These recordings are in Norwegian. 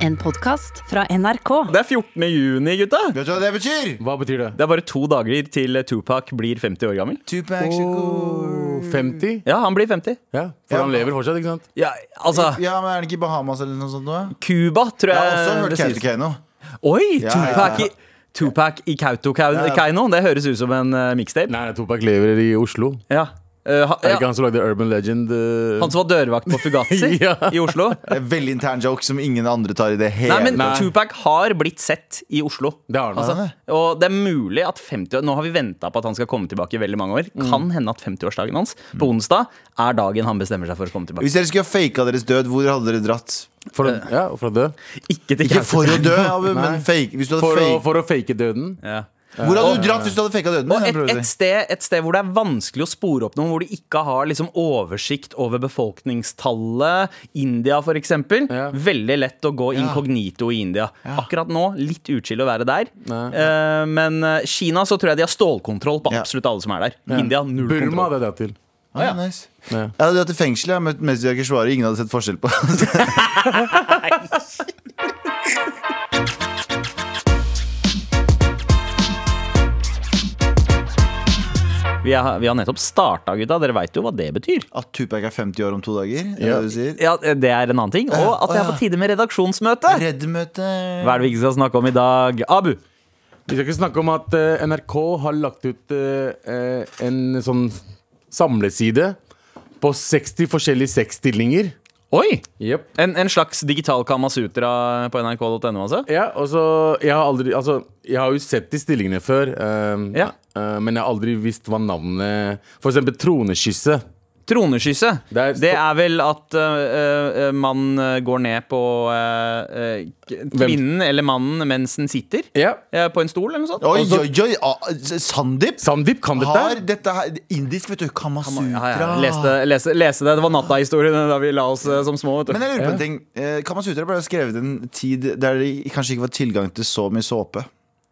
En podkast fra NRK. Det er 14. juni, gutta. Vet du hva det betyr? Hva betyr det? Det er bare to dager til Tupac blir 50 år gammel. Tupac Shakur. 50? Ja, han blir 50. Ja, For Ja. han lever fortsatt, ikke sant? Ja, altså Ja, men Er det ikke Bahamas eller noe sånt? nå? Cuba, tror Jeg jeg. har også hørt det sies. Kautokeino. Oi! Ja, Tupac ja, i Tupac i Kautokeino. Det høres ut som en uh, mixtape. Nei, Topak lever i Oslo. Ja. Uh, ha, Er det ikke han som lagde Urban Legend? Uh... Han som var dørvakt på Fugazi Ja. i Oslo. Det er Veldig intern joke som ingen andre tar i det hele Nei, men Nei. Tupac har blitt sett i Oslo. Det har han. Altså, og det er mulig at 50 år Nå har vi venta på at han skal komme tilbake i veldig mange år. Mm. Kan hende at 50-årsdagen hans på onsdag er dagen han bestemmer seg for å komme tilbake. Hvis dere skulle ha faka deres død, hvor hadde dere dratt? For å, ja, for å dø. Ikke til Ikke for å dø, men fake. Hvis du hadde For å, for å fake døden. Ja. Hvor hadde du dratt hvis du hadde faka døden? Og et, et, sted, et sted hvor det er vanskelig å spore opp noen, hvor de ikke har liksom oversikt over befolkningstallet. India, eksempel. Ja. Veldig lett å gå Ja. inkognito i India. Akkurat nå litt uchill å være der. Eh, men eh, Kina så tror jeg de har stålkontroll på absolutt alle som er der. India null Burma kontroll. hadde jeg til. Ah, nice. Ja. Jeg hadde dratt til fengsel jeg, med Mezia Keshvari. Ingen hadde sett forskjell på Vi, har, vi har nettopp starta, gutta. Dere veit jo hva det betyr. At Tupac er 50 år om to dager. Er Ja. det du sier? Ja, Det er en annen ting. Og at det er på tide med redaksjonsmøte. Redd-møte. Hva er det vi ikke skal snakke om i dag? Abu. Vi skal ikke snakke om at eh, NRK har lagt ut eh, eh, en sånn samleside på 60 forskjellige sexstillinger. Oi! Yep. En, en slags digital kamasutra på nrk.no, altså? Ja, og så Jeg har aldri Altså, jeg har jo sett de stillingene før, Um, Ja. Eh, men jeg har aldri visst hva navnet For eksempel troneskysset. Troneskysse, Det er- Det er vel at uh, uh, man går ned på uh, kvinnen eller mannen mens den sitter Ja. øh, på en stol eller noe sånt. Oi, oi, oi! ah, Sandeep Sandeep kan dette. har dette her Indisk, vet du. Kamasutra. Ja, ja. Leste, lese, lese det. Det var natta-historien da vi la oss som små. Vet du. Men jeg lurer på en ting. Kamasutra ble skrevet en tid der det kanskje ikke var tilgang til så mye såpe.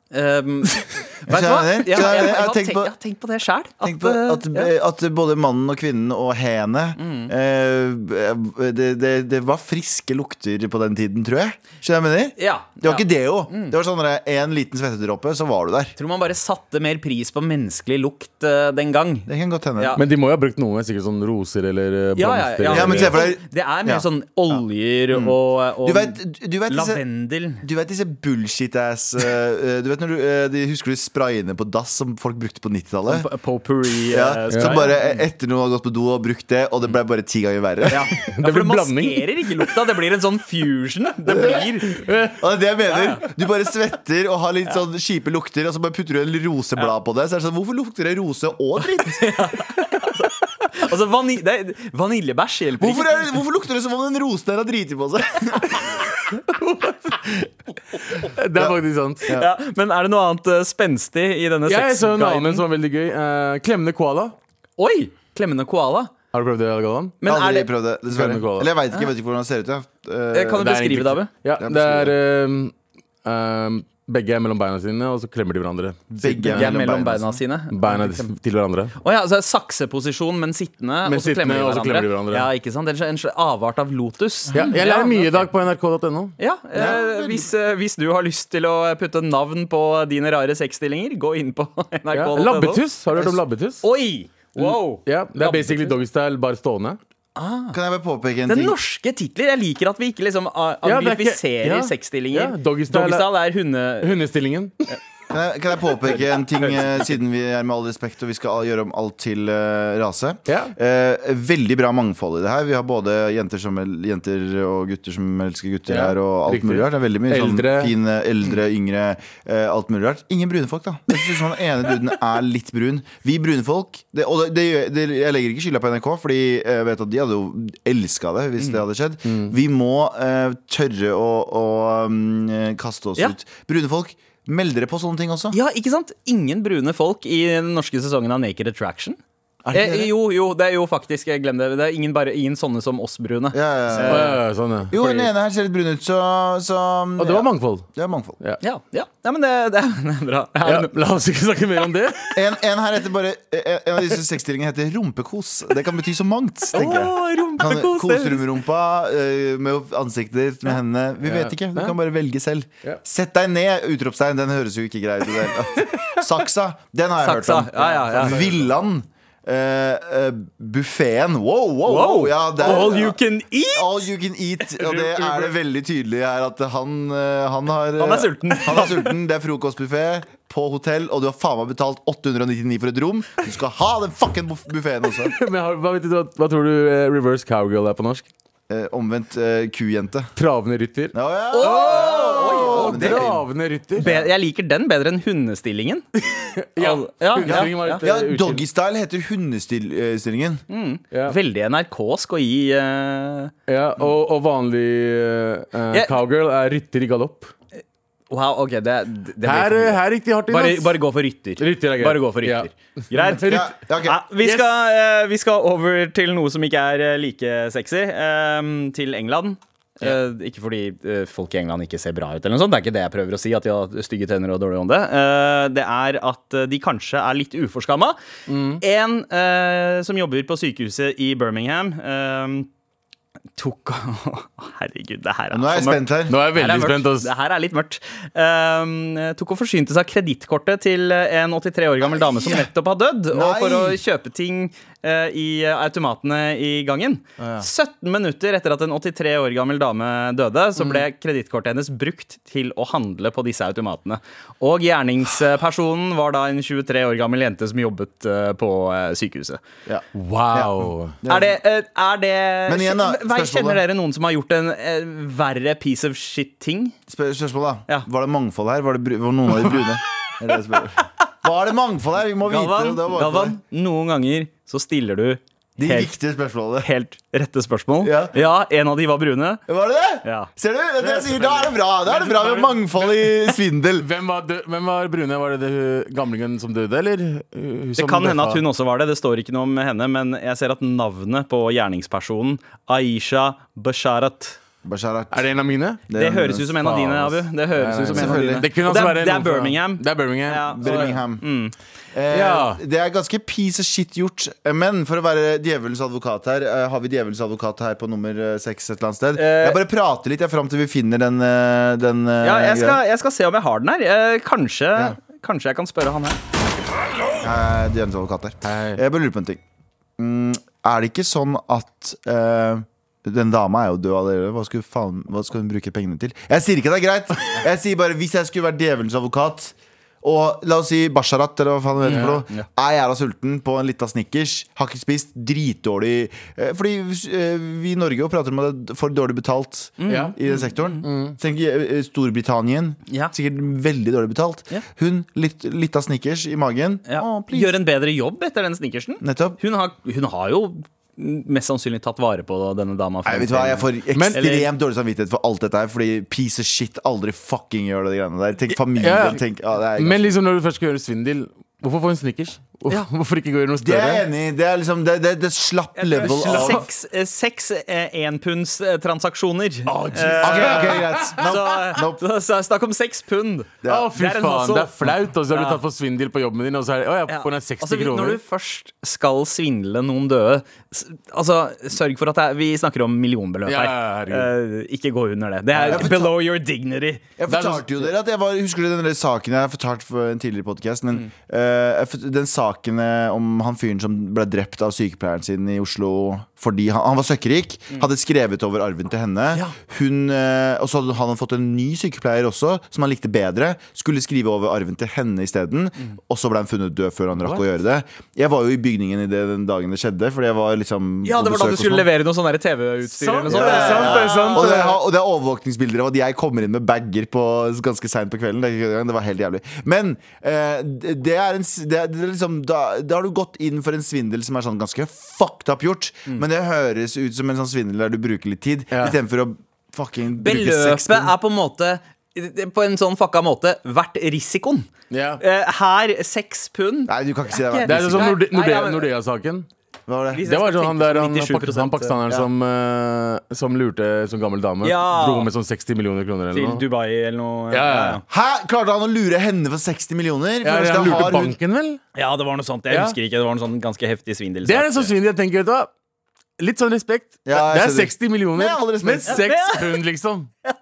Um, vet du hva? Jeg, jeg, jeg, Jeg tenkt, på- jeg har tenkt på det sjæl. At, at, at både mannen og kvinnen og hene uh, det, det, det var friske lukter på den tiden, tror jeg. Skjønner jeg mener? ja, Det var ja. ikke deo. Det var sånn én liten svettedråpe, så var du der. Tror man bare satte mer pris på menneskelig lukt uh, den gang. Det kan godt hende. Ja. Men de må jo ha brukt noe, sikkert sånn roser eller eh, Ja, ja, blomster. ja. Ja, men se for deg- Det er mer Ja. sånn oljer og, og Du vet, du vet disse lavendel. du vet disse bullshit-ass uh, Du vet når du eh, de Husker du sprayene på dass som folk brukte på 90-tallet? P- Potpourri. Ja, Som bare etter noen har gått på do og brukt det, og det ble bare ti ganger verre. Ja, Det for blir det blanding. maskerer ikke lukta. Det blir en sånn fusion. Det blir Og det er det jeg mener. Du bare svetter og har litt sånn kjipe lukter, og så bare putter du en roseblad på det. Så er det sånn, Hvorfor lukter det rose og dritt? Altså, vani det er- Vaniljebæsj hjelper Hvorfor, ikke. er hvorfor lukter det som om en rose der har driti på seg? Det er faktisk sant. Ja, men er det noe annet uh, spenstig i denne Jeg så en annen sexguiden? som var veldig gøy. Uh, klemmende koala. Oi! Klemmende koala. Har du prøvd det, Galvan? Men er Aldri det, prøvd det, dessverre. Koala. Eller jeg vet ikke, ikke hvordan det ser ut. Ja. Uh, kan du beskrive det, Abu? Ja, Ja, det er ehm, ehm, Begge er mellom beina sine, og så klemmer de hverandre. Begge er mellom beina sine. Beina til hverandre. Oh, ja, så sakseposisjon, men sittende, Men og så klemmer de så klemmer de hverandre. hverandre. Ja, ikke sant? Det er en slags avart av lotus. Ja, jeg lærer mye i dag på nrk.no. Ja, eh, hvis, eh, hvis du har lyst til å putte navn på dine rare sexstillinger, gå inn på Ja. nrk.no. Labbetuss. Har du hørt om labbetuss? Oi! Wow! Ja, det er basically doggystyle, bare stående. Kan jeg bare påpeke en Det er ting? norske titler. Jeg liker at vi ikke liksom Ja, det er anglifiserer ja. sexstillinger. Ja, doggystyle- er, er hunde... Hundestillingen. Kan jeg, kan jeg påpeke en ting, eh, siden vi er med all respekt og vi skal gjøre om alt til eh, rase? Ja. Eh, veldig bra mangfold i det her. Vi har både jenter, som, el- jenter og gutter som elsker gutter Ja, her, og alt riktig. mulig rart. Det er veldig mye Eldre. sånn fine, eldre, yngre, eh, alt mulig rart. Ingen brune folk, da. Jeg synes sånn ene duden er litt brun. Vi brune folk det, Og det, det, gjør- det, jeg legger ikke skylda på NRK, Fordi jeg vet at de hadde jo elska det hvis det hadde skjedd. Vi må eh, tørre å, å mm, kaste oss Ja. ut. Brune folk, meld dere på sånne ting også. Ja, ikke sant? Ingen brune folk i den norske sesongen av Naked Attraction. Er det ikke Eh, jo, jo, det er jo faktisk Glem det. Det er ingen, bare, ingen sånne som oss brune. Ja, ja, ja. ja, ja, sånn, ja. Jo, den ene her ser litt brun ut, så, så Og det var mangfold. Det er mangfold. Ja, ja. ja men det, det, er- bra. Ja, la oss ikke snakke mer om det. En, en her heter bare En av disse sexstillingene heter rumpekos. Det kan bety så mangt, tenker jeg. Oh, Kan rumpekos! kose det- med rumpa, eh, med ansiktet ditt, med hendene. Vi vet ikke. Du kan bare velge selv. Sett deg ned! Utropstegn. Den høres jo ikke grei ut. i det hele tatt. Saksa. Den har jeg Saksa. hørt om. Ja, ja, ja. Villand. Uh, Buffeen. Wow, wow, wow. Ja, er- All you can eat! All you can eat. Og det er det veldig tydelig her at han, eh, han har Han er sulten. Han er sulten, Det er frokostbuffé på hotell, og du har faen meg betalt 899 for et rom. Du skal ha den fucking buffeen også. Men hva, vet du, hva, hva tror du reverse cowgirl er på norsk? Eh, omvendt eh, kujente. Travende rytter. Ja, ja. Oh! det er fint. rytter. Be jeg liker den bedre enn hundestillingen. Ja, ja, hundestillingen var ja, litt, Ja, eh. Doggystyle heter hundestillingen. Ja. Veldig NRK-sk å gi uh... Ja, og, og vanlig uh, cowgirl er rytter i galopp. Wow, ok, det, det Her, her gikk de hardt inn. Bare, bare gå for rytter. Rytter er. Bare gå for rytter. Greit? Ja, okay. Ja, vi, Yes. skal, eh, vi skal over til noe som ikke er eh, like sexy. Um, til England. Eh, ikke fordi uh, folk i England ikke ser bra ut, eller noe sånt. Det er ikke det jeg prøver å si. At de har stygge tenner og dårlig ånde. Uh, det er at de kanskje er litt uforskamma. En eh, som jobber på sykehuset i Birmingham, eh, tok Herregud, det her er Nå er jeg så spent her. Nå er jeg Her er veldig spent. Det her er litt mørkt. Um, tok og forsynte seg av kredittkortet til en 83 år gammel dame som nettopp har dødd. Og for å kjøpe ting i automatene i gangen. 17 minutter etter at en 83 år gammel dame døde, så ble kredittkortet hennes brukt til å handle på disse automatene. Og gjerningspersonen var da en 23 år gammel jente som jobbet eh, på eh, sykehuset. Ja. Wow. Er det, eh, er det Men igjen da, spørsmålet. Kjenner dere noen som har gjort en eh, verre piece of shit-ting? Spørsmålet, spørsmål, da. Ja. Var det mangfold her? Var, det, var noen av de brune? Er det mangfold her? Vi må vite Galvan, det. det. Galvan, noen ganger så stiller du De helt, viktige spørsmålene. helt rette spørsmål. Ja. en av de var brune. Var det det? Ja. Ser du? Det det jeg sier. Da er det bra. Da er det bra med mangfold i svindel. Hvem var, død, hvem var brune? Var det, det gamlingen som døde, eller? Som Det kan hende at hun også var det. Det står ikke noe om henne, men jeg ser at navnet på gjerningspersonen, Aisha Basharat Basharat. Er det en av mine? Det høres ut som en av dine. Abu. Det høres Nei, ut som en av dine. Det kunne også det, være er, det er Birmingham. Det er Birmingham. Ja, Birmingham. Mm. Eh, Ja. Det er ganske piece of shit gjort. Eh, Men for å være djevelens advokat her, eh, har vi djevelens advokat her på nummer eh, seks et eller annet sted? Eh, jeg bare prater litt jeg fram til vi finner den, den Ja, jeg skal, jeg skal se om jeg har den her. Eh, Kanskje, Ja. kanskje jeg kan spørre han her. Eh, djevelens advokat her. Hei. Jeg bare lurer på en ting. Mm, er det ikke sånn at eh, den dama er jo død allerede. Hva, skulle faen, hva skal hun bruke pengene til? Jeg sier ikke det er greit. Jeg sier bare Hvis jeg skulle vært djevelens advokat og la oss si Basharat, eller hva faen det heter for noe. Er jævla sulten på en lita Snickers, har ikke spist, dritdårlig eh, Fordi eh, vi i Norge jo prater om at det er for dårlig betalt mm. i den sektoren. Tenk eh, Storbritannia. Ja. Sikkert veldig dårlig betalt. Ja. Hun litt, litt Snickers i magen. Ja. Å. Gjør en bedre jobb etter den snickersen. Nettopp. Hun har, hun har jo mest sannsynlig tatt vare på denne dama. Nei, vet du hva, Jeg får ekstremt ekstremt dårlig samvittighet for alt dette her. Fordi piece of shit aldri fucking gjør det greiene der. Tenk familien. Ja. Tenk, ja, det, er Men liksom når du først skal gjøre svindel, hvorfor få en Snickers? Ja. hvorfor ikke gå i noe større? det er enig. Det er liksom Det, det, det slapp level av Seks, eh, seks énpundstransaksjoner. Ok, ok, greit. så, Nope. så, så snakk om seks pund. Ja. Å, fy Det er en faen, hustle. det er flaut. Og så har du tatt for svindel på jobben din, og så er det Å, jeg Ja. får ned 60 Altså, vi- kroner. Når du først skal svindle noen døde s- Altså, Sørg for at det er, vi snakker om millionbeløp Ja, her. herregud. Eh, ikke gå under det. Det er Ja, for- below your dignity. Jeg Det er fortalte jo dere at jeg var Husker du den der saken jeg har fortalt for en tidligere podcast Men Mm. eh, jeg fort- Den saken eh, om han fyren som ble drept av sykepleieren sin i Oslo Fordi han, han var søkkrik Hadde skrevet over arven til henne Mm. Ja. Hun, eh, Og så hadde han fått en ny sykepleier også Som han likte bedre Skulle skrive over arven til henne i stedet Mm. Og så ble han funnet død før han rakk å gjøre det Jeg var jo i bygningen i det den dagen det skjedde Fordi jeg var liksom Ja, det var da du skulle levere noe sånn TV-utstyr eller noe sånt. er sant, det sant. Og det, og det er overvåkningsbilder av at jeg kommer inn med bager på ganske seint på kvelden. Det, var helt jævlig. Men eh, det det er en det er, det er liksom, da, da har du gått inn for en svindel som er sånn ganske fucked up gjort. Men det høres ut som en sånn svindel der du bruker litt tid, Ja. istedenfor å fucking bruke seks Beløpet er på en måte på en sånn fucka måte vært risikoen. Ja. Eh, her seks pund. Nei, du kan ikke si det. Det er Det er sånn Nordea-saken. Hva var det? Det var sånn han der som han, han pakistaneren ja. som, uh, som lurte sånn gammel dame. Ja. Dro med sånn 60 millioner kroner eller Til noe. Dubai eller noe. Ja, ja. Hæ? Klarte han å lure henne for 60 millioner? For Ja, han lurte banken, vel? Ja, det var noe sånt. Jeg Ja. husker ikke. Det var noe sånn ganske heftig svindel. Det er en sånn svindel jeg tenker, vet du hva. Litt sånn respekt. Ja, det er 60 millioner, men Ja, 6 men- pund, liksom.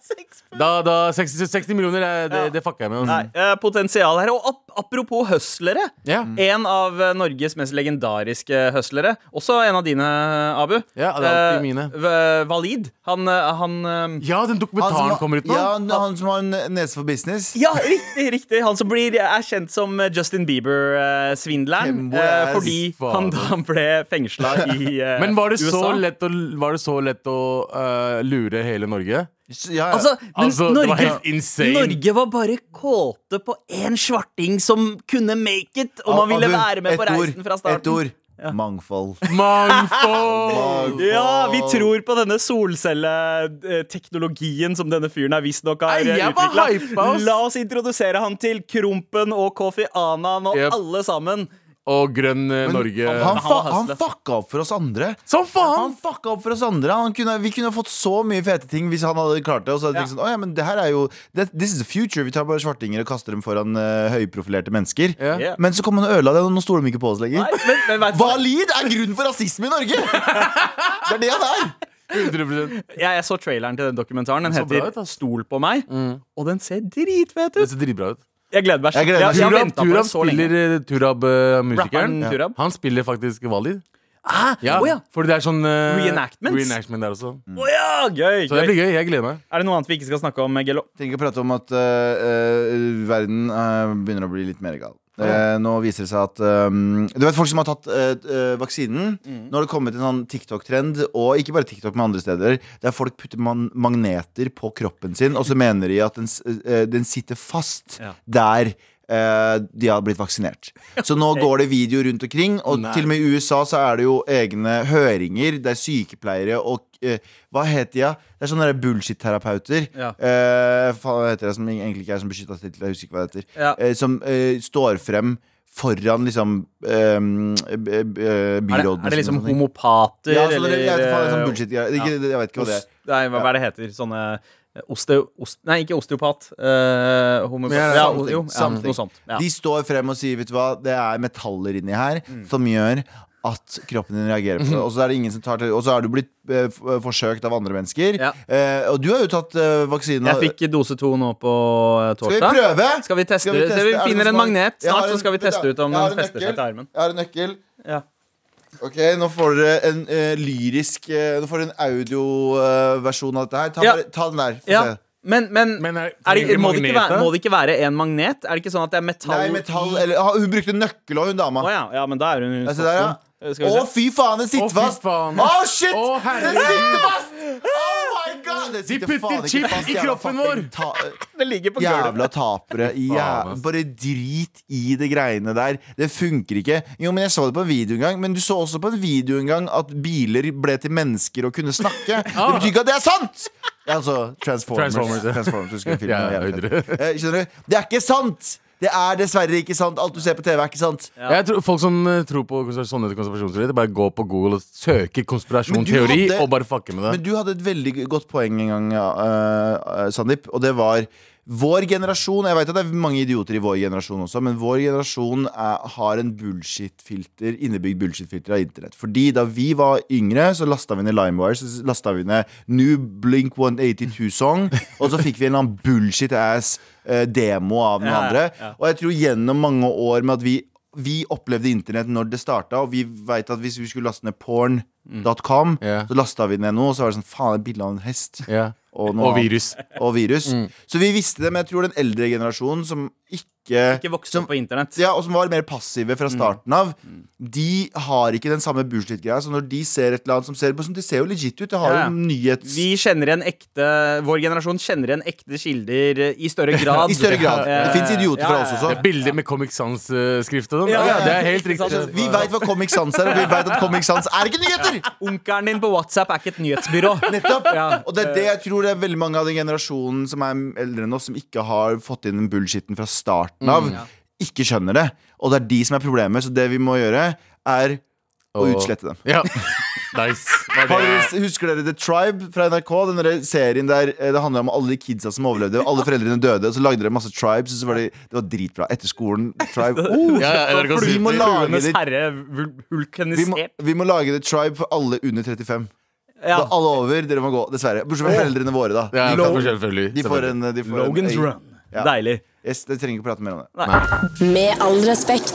Da, da 60, 60 millioner, er- det, det fucker jeg med. Nei, Altså. eh, potensial her. Og ap apropos hustlere. Ja. En av eh, Norges mest legendariske hustlere. Også en av dine, Abu. Ja, det er alltid Eh, mine. Valid. Han, eh, han eh, ja, den dokumentaren har- kommer ut nå. Ja, han, han som har en nese for business. Ja, riktig, riktig. Han som blir, er kjent som eh, Justin Bieber-svindleren. Kembo fordi han da ble fengsla i eh, Men var det, USA. lett å, var det så lett å uh, lure hele Norge? Ja, ja. Altså, men Altså, det var Norge, helt insane. Norge var bare kåte på én svarting som kunne make it, og man ville være med på reisen fra starten. Et ord. Mangfold. Mangfold! Ja, vi tror på denne solcelleteknologien som denne fyren her visstnok har utvikla. La oss introdusere han til Krompen og Kofi Anan og Yep. alle sammen. Og grønn eh, Men Norge. Han, fa han fucka opp for oss andre. Som Han fucka opp for oss andre han kunne, Vi kunne fått så mye fete ting hvis han hadde klart det. Og så hadde Ja. tenkt sånn, oh, ja, men det her er jo that, This is the future. Vi tar bare svartinger og kaster dem foran uh, høyprofilerte mennesker. Ja. Yeah. Men så kom han og ødela det, og nå stoler de ikke på oss lenger. Nei, men, men? Valid er grunnen for rasisme i Norge! Det er det han er! 100 Jeg, jeg så traileren til den dokumentaren. Den Den heter bra. Stol på meg, og den ser dritfet ut. Den ser dritbra ut. Jeg gleder meg Jeg gleder meg. Jeg, jeg, Turab, Turab spiller eh, Turab, eh, musikeren. Uh, Turab? Han spiller faktisk Valid. Ah, Ja, oh ja. Fordi det er sånn uh, Reenactments? reenactment der også. Å ja, gøy, Så det blir gøy. Jeg gleder meg. Er det noe annet vi ikke skal snakke om, Gello? Tenk å prate om at uh, verden begynner å bli litt mer gal. Eh, nå viser det seg at um, Du vet folk som har tatt uh, vaksinen? Nå har det kommet en sånn TikTok-trend, og ikke bare TikTok, men andre steder, der folk putter magneter på kroppen sin, og så mener de at den, eh, den sitter fast Ja. der de har blitt vaksinert. Så nå går det video rundt omkring, og Nei. til og med i USA så er det jo egne høringer der sykepleiere og eh, Hva heter de? Det er sånne bullshit-terapeuter. Ja. Eh, hva heter det som egentlig ikke er som beskytta tittel? Jeg husker ikke hva det heter. Ja. Eh, som eh, står frem foran liksom eh, b- b- Er det, byrådene. er det liksom homopater, Ja, eller det, jeg, vet faen, det er sånn eh, bullshit jeg, Det er ikke- Jeg vet ikke hva det er. Nei, hva, hva er det heter? Sånne eh, osteo... Ost, nei, ikke osteopat. Uh, homopat. Ja, Ja, jo, ja, noe sånt. Ja. De står frem og sier Vet du hva, det er metaller inni her Mm. som gjør at kroppen din reagerer på det. Og så er det ingen som tar til Og så har du blitt eh, forsøkt av andre mennesker. Ja. Eh, og du har jo tatt eh, vaksinen. Jeg fikk dose to nå på eh, Skal vi prøve? Skal vi teste? Skal vi teste? Vi Er finner noen en magnet snart, en, så skal vi teste ut om den fester seg til armen. Jeg har en nøkkel. Ja. Ok, nå får dere en uh, lyrisk uh, Nå får dere en audioversjon av dette her. Ta, Ja. bare, ta den der. få Ja. se. Men, men, Men er- er det, må, det ikke være, må det ikke være en magnet? Er det ikke sånn at det er metall Nei, metall eller, ah, Hun brukte nøkkel òg, hun dama. Oh, ja, ja, men da er hun se der, ja. Eh, Å, fy faen, den sitter fast! Å, oh, shit! Oh, den herregud. sitter fast! Oh god! Det De sitter putter faen ikke chip fast, i kroppen vår. Ta Det ligger på gulvet. Jævla tapere. Jævla, Bare drit i det greiene der. Det funker ikke. Jo, men Jeg så det på en video en gang. Men du så også på en video en gang at biler ble til mennesker og kunne snakke. Det betyr ikke at det er sant! Altså Transformers. Transformers. Transformers jeg filmen. Ja. Eh, Skjønner du? Det er ikke sant! Det er dessverre ikke sant. Alt du ser på TV, er ikke sant. Ja. Jeg tror Folk som eh, tror på sånne konspirasjonsteorier, bare gå på Google og søke konspirasjonsteori hadde- og bare fucke med det. Men du hadde et veldig godt poeng en gang, uh, Sandeep, og det var vår generasjon Jeg vet at det er mange idioter i vår generasjon også, men vår generasjon er, har en bullshit-filter innebygd bullshit-filter av internett. Fordi da vi var yngre, så lasta vi ned LimeWire, så lasta vi ned New Blink 182-song, og så fikk vi en eller annen bullshit-ass eh, demo av den ja, andre. ja. Og jeg tror gjennom mange år med at vi vi opplevde internett når det starta, og vi vet at hvis vi skulle laste ned porn.com, Ja. så lasta vi ned noe, og så var det sånn faen, et bilde av en hest. Ja. Og, noe Og annet. virus. Og virus. Mm. Så vi visste det, men jeg tror den eldre generasjonen som ikke ikke Ikke vokst som, opp på internett. ja, og som var mer passive Mm. fra starten av, de har ikke den samme bullshit-greia. Så når de ser et eller annet som ser på De ser jo legit ut. Det har Ja, ja. jo nyhets... Vi kjenner igjen ekte Vår generasjon kjenner igjen ekte kilder eh, i større grad. I større grad. Eh, Det fins idioter ja, fra ja, oss også. Det er bilder med Comic Sans-skrift og sånn. Ja, Ja, ja, det er helt riktig. Vi veit hva Comic Sans er, og vi veit at Comic Sans er ikke nyheter! Onkelen din på WhatsApp er ikke et nyhetsbyrå. Nettopp. Ja. Og det er det jeg tror det er veldig mange av den generasjonen som er eldre enn oss, som ikke har fått inn den bullshitten fra starten av, ikke skjønner det. Og det er de som er problemet. Så det vi må gjøre, er å Og- utslette dem. Ja. Nice. Dere, husker dere The Tribe fra NRK? Den der serien der eh, Det handler om alle de kidsa som overlevde. Alle foreldrene døde, og så lagde dere masse tribes. Og så var det, det var dritbra. Etter skolen. Tribe. Oh, Ja, ja, vi må lage det vi må, vi må lage The Tribe for alle under 35. Ja. Da alle over, dere må gå. Dessverre. Bortsett fra foreldrene våre, da. De, får, selvfølgelig. de får en de får Logan's en, Run. Ja. Deilig. Yes, det trenger ikke prate mer om det. Med all respekt.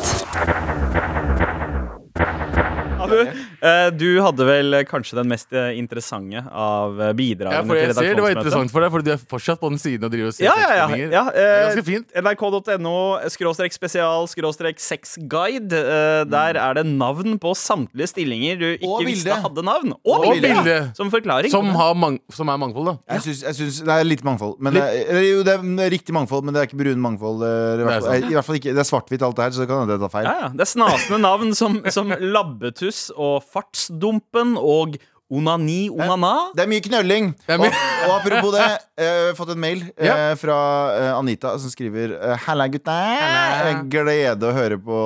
Abu, eh, du hadde vel kanskje den mest eh, interessante av bidragene Ja, for jeg til ser det var interessant for deg, Fordi du er fortsatt på den siden og driver og ser Ja, ja, ja. ja Det er eh, ganske fint. NRK.no skråstrek spesial skråstrek sexguide. Eh, der er det navn på samtlige stillinger du ikke Og visste bilde. hadde navn. Og, Og bilde! bilde. Ja. Som forklaring. Som, har mang som er mangfold, da. Jeg synes, jeg synes, Det er litt mangfold. Men det, er- jo, det er riktig mangfold, men det er ikke brun mangfold. eh, I hvert fall, Det er. I hvert fall ikke, det er svart-hvitt alt det her, så det kan hende jeg tar feil. ja, ja. Det er snasende navn som, som Labbetuss og Fartsdumpen og Onani Onana. Det er mye knølling. er Og, mye- og apropos det, jeg har fått en mail eh, Ja. fra eh, Anita som skriver eh, Halla, gutta. Glede å høre, på,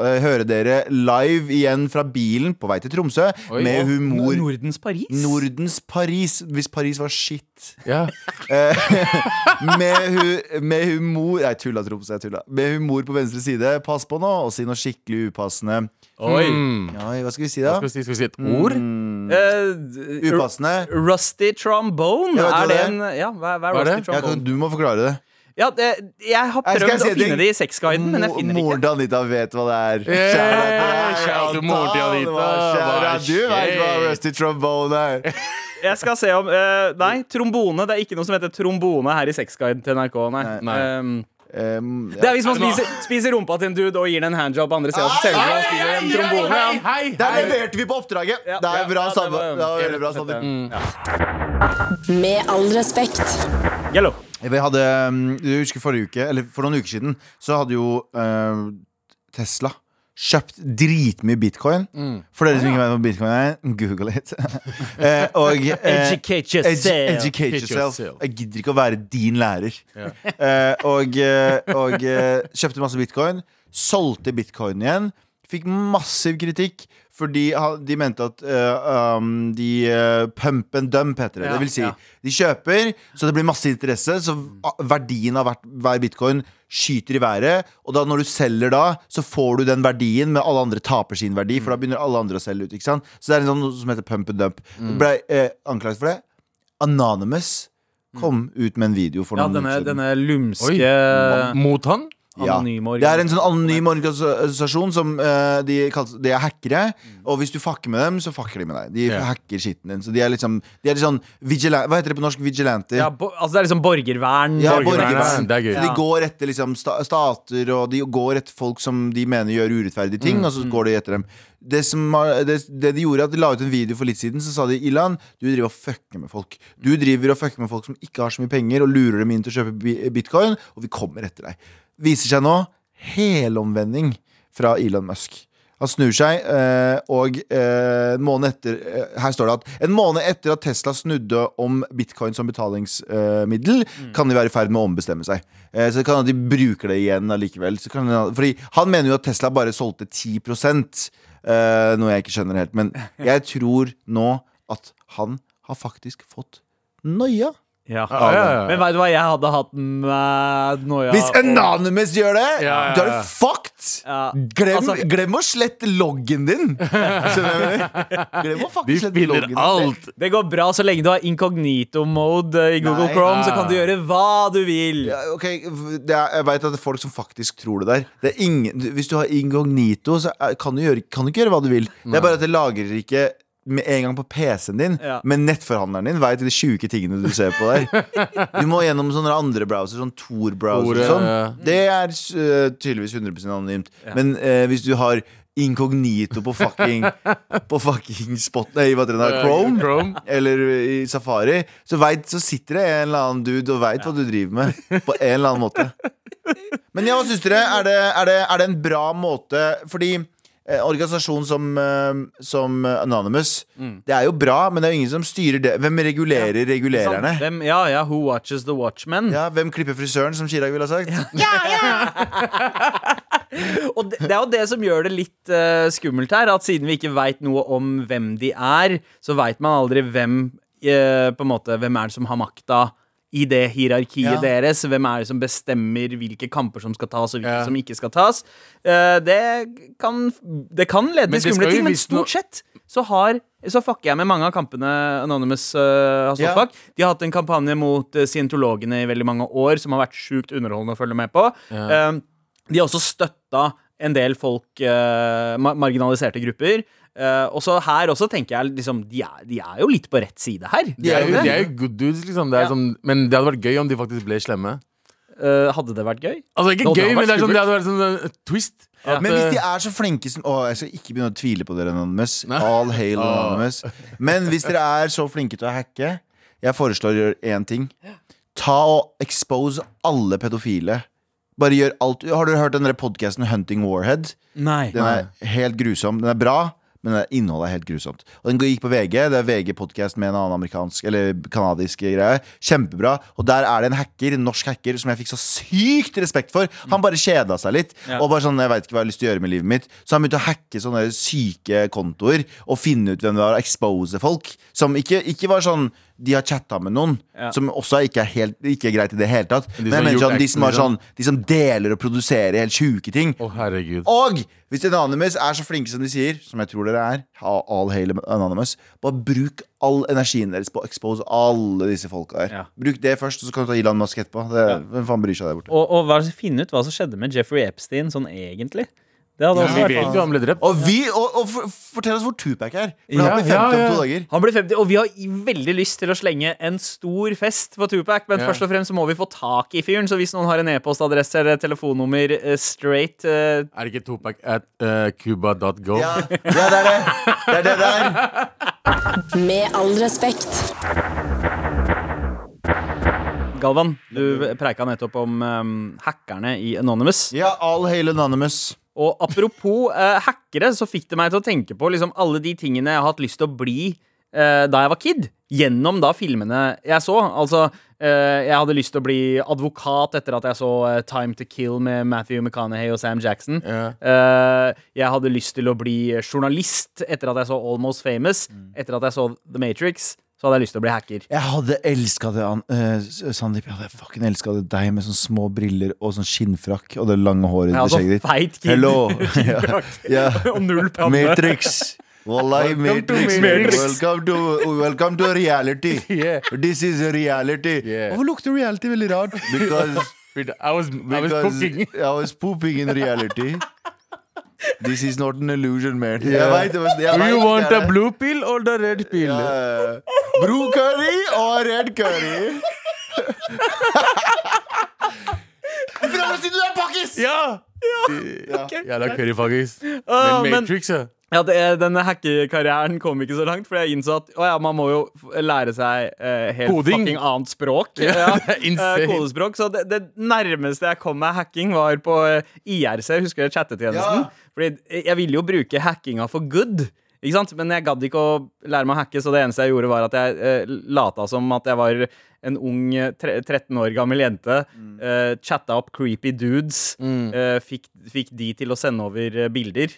eh, høre dere live igjen fra bilen på vei til Tromsø Oi. med humor. Nordens Paris. Nordens Paris, hvis Paris var shit. Ja. Eh, med, hu, med humor Nei, tulla, Tromsø. Jeg tulla. Med humor på venstre side. Pass på nå, og si noe skikkelig upassende. Oi. Mm. Oi, hva skal vi si, da? Skal vi si, skal vi si et ord? Eh, Upassende. Rusty trombone. Er det en Ja, hva, hva er Hva er rusty det? Ja, trombone? kan, du må forklare det. Ja, det, jeg har prøvd jeg si å finne det i sexguiden, men jeg Mo- finner det Moren til Anita vet hva det er. Yeah, Shout til moren Anita. Kjære. Du veit hva? Rusty Trombone er. Jeg skal se om uh, Nei, trombone. Det er ikke noe som heter trombone her i sexguiden til NRK. Nei. Nei. Um, Um, det er hvis man spiser, spiser rumpa til en dude og gir den en handjob på andre sida, så selger man spiller en trombone. Ja. Der leverte vi på oppdraget! Ja, det er bra, Sanne. Mm. Med all respekt. Yellow. Vi hadde, du husker forrige uke, eller for noen uker siden, så hadde jo uh, Tesla kjøpt dritmye bitcoin. For dere som ikke vet hva bitcoin er, google it. Eh, og eh, Educate yourself. educate Educate yourself. Jeg gidder ikke å være din lærer. Eh, og eh, og eh, kjøpte masse bitcoin. Solgte bitcoin igjen. Fikk massiv kritikk fordi de mente at uh, um, de uh, pump and dump, heter det. Ja, det vil si, ja. de kjøper, så det blir masse interesse. Så verdien av hver bitcoin skyter i været. Og da når du selger da, så får du den verdien, men alle andre taper sin verdi. For da begynner alle andre å selge ut. ikke sant? Så det er sånn noe som heter pump and dump. Ble uh, anklaget for det. Anonymous kom ut med en video for Ja, noen denne, uker siden. denne lumske Oi. Mot han? Ja. Det er en sånn anonym organisasjon som uh, de, kalles, de er hackere. Og hvis du fucker med dem, så fucker de med deg. De yeah. hacker skitten din. Så de er liksom De er sånn Hva heter det på norsk? Vigilante? ja, bo, Altså det er liksom borgervern. Ja, Borgervern, borgervern. det er gøy. Så de går etter liksom sta stater, og de går etter folk som de mener gjør urettferdige ting, og så går de etter dem. Det, som har, det, det de gjorde, at de la ut en video for litt siden, så sa de Ilan, du driver og fucker med folk. Du driver og fucker med folk som ikke har så mye penger, og lurer dem inn til å kjøpe bitcoin, og vi kommer etter deg. Viser seg nå helomvending fra Elon Musk. Han snur seg, eh, og eh, en måned etter eh, Her står det at en måned etter at Tesla snudde om bitcoin som betalingsmiddel, kan de være i ferd med å ombestemme seg. Eh, så det kan hende de bruker det igjen allikevel. Så kan det, fordi han mener jo at Tesla bare solgte 10% eh, noe jeg ikke skjønner helt. Men jeg tror nå at han har faktisk fått noia. Ja. Ja, ja, ja. Men veit du hva jeg hadde hatt med noia? Hvis Anonymous gjør det, Ja, ja, da er du fucked! Ja. Glem, Altså- glem å slette loggen din! Skjønner du? Glem å De slette loggen loggen din. Det går bra så lenge du har incognito-mode i Google Nei. Chrome. Så kan du gjøre hva du vil. Ja, ok, er, Jeg vet at det er folk som faktisk tror det der. Det er ingen, hvis du har incognito, så er- kan du, gjøre, kan du ikke gjøre hva du vil. Det er bare at det lagrer ikke med en gang på PC-en din, Ja. men nettforhandleren din veit de sjuke tingene du ser på der. Du må gjennom sånne andre browser, sånn Tor-browser Tor, og sånn. ja. Det er øh, tydeligvis 100% anonymt. Men eh, hvis du har inkognito på fucking På fucking spot Nei, hva heter det da? Chrome? Chrome. Eller i Safari, så, vet, så sitter det en eller annen dude og veit hva du driver med. På en eller annen måte. Men ja, hva syns dere? Er det, er, det, er det en bra måte Fordi eh, organisasjon som, eh, som Anonymous, det er jo bra, men det er jo ingen som styrer det. Hvem regulerer regulererne? Hvem, ja, ja, Who watches the watchmen? Ja, Hvem klipper frisøren, som Chirag ville ha sagt? Og det, det er jo det som gjør det litt eh, skummelt her. At siden vi ikke veit noe om hvem de er, så veit man aldri hvem eh, På en måte, hvem er det som har makta i det hierarkiet Ja. deres. Hvem er det som bestemmer hvilke kamper som skal tas, og hvilke Ja. som ikke skal tas. Eh, det, kan, det kan lede til skumle ting, men stort sett så har så fucker jeg med mange av kampene Anonymous uh, har stått yeah. bak. De har hatt en kampanje mot uh, scientologene i veldig mange år, som har vært sjukt underholdende å følge med på. Eh, de har også støtta en del folk, eh, marginaliserte grupper. Eh, og så her også tenker jeg liksom de er, de er jo litt på rett side her. De er, jo, de er jo good dudes, liksom. Det er Ja. som, men det hadde vært gøy om de faktisk ble slemme. Eh, hadde det vært gøy? Altså ikke gøy, men det, er sånn, det hadde vært sånn uh, twist. At, Men hvis de uh, er så flinke som Å, jeg skal ikke begynne å tvile på dere, Anonymous. All hail Ah. Anonymous. Men hvis dere er så flinke til å hacke, jeg foreslår å gjøre én ting. Ta og expose alle pedofile. Bare gjør alt Har dere hørt den podkasten Hunting Warhead? Nei. Den er helt grusom. Den er bra, men det- innholdet er helt grusomt. Og Den gikk på VG. Det er VG-podkast med en annen amerikansk eller kanadisk greie. Kjempebra. Og der er det en hacker, en norsk hacker som jeg fikk så sykt respekt for. Han bare kjeda seg litt. Ja. Og bare sånn, jeg vet ikke hva jeg har lyst til å gjøre med livet mitt Så han begynte å hacke sånne syke kontoer og finne ut hvem det var, og expose folk. Som ikke, ikke var sånn de har chatta med noen, Ja. som også ikke er, helt, ikke er greit i det hele tatt. de Men som sånn, de som, har sånn, de som deler og produserer helt sjuke ting. Oh. Og hvis Anonymous er så flinke som de sier, som jeg tror dere er, all hail Anonymous, bare bruk all energien deres på å expose alle disse folka her. Ja. Bruk det først, og så kan du ta Elon Musk etterpå. Det, Hvem faen bryr seg der borte? Og, og finne ut hva som skjedde med Jeffrey Epstein sånn egentlig. Det hadde Ja, også Vi vært vet jo han ble drept. Og, vi, og, og for, fortell oss hvor Tupac er. For Ja, han blir 50 ja, om to dager. Han blir 50, og vi har i- veldig lyst til å slenge en stor fest på Tupac, men Ja. først og fremst så må vi få tak i fyren. Så hvis noen har en e-postadresse eller telefonnummer eh, straight eh, Er det ikke Topak at uh, cuba.go? Ja, ja, det er det. Det er det der. Med all respekt. Galvan, du preika nettopp om eh, hackerne i Anonymous. Ja, all hail Anonymous. Og apropos eh, hackere, så fikk det meg til å tenke på liksom alle de tingene jeg har hatt lyst til å bli eh, da jeg var kid. Gjennom da filmene jeg så. Altså, eh, jeg hadde lyst til å bli advokat etter at jeg så eh, Time to Kill med Matthew McConaughey og Sam Jackson. Yeah. Jeg hadde lyst til å bli journalist etter at jeg så Almost Famous. Etter at jeg så The Matrix, så hadde jeg lyst til å bli hacker. Jeg hadde elska det, eh, Sandeep. Jeg hadde fucking elska deg med sånne små briller og sånn skinnfrakk og det lange håret er altså feit kid. Hello. ja. ja. og null panne. Matrix. Wallahi, Matrix. Matrix. Welcome to, welcome to reality. Yeah. This is reality. Yeah. Hvorfor lukter reality veldig rart? Because, I was, I was because. I was pooping in reality. This is not an illusion, man. Jeg Yeah. vet, det, jeg Do vet you want er a blue pill or the red pill? Yeah. Blue curry og red curry. Prøv å si du er pakkis! Ja! Ja. Jævla curryfaggis. Ah, Men Matrix, ja. Ja, det, denne hackerkarrieren kom ikke så langt, for jeg innså at å ja, man må jo lære seg eh, helt Koding. fucking annet språk. Ja, er eh, kodespråk. Så det, det nærmeste jeg kom meg hacking, var på eh, IRC, husker du chattetjenesten? Ja. Fordi jeg ville jo bruke hackinga for good. Ikke sant? Men jeg gadd ikke å lære meg å hacke, så det eneste jeg gjorde, var at jeg eh, lata som at jeg var en ung eh, tre 13 år gammel jente. Eh, chatta opp creepy dudes. eh, fikk, fikk de til å sende over eh, bilder.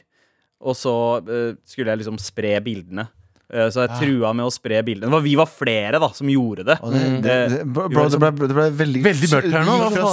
Og så eh, skulle jeg liksom spre bildene. Eh, så jeg trua med å spre bildene. Var, vi var flere da som gjorde det. Det, det, det, bro, Vi bro, var det, ble, det ble veldig Veldig mørkt her nå, fra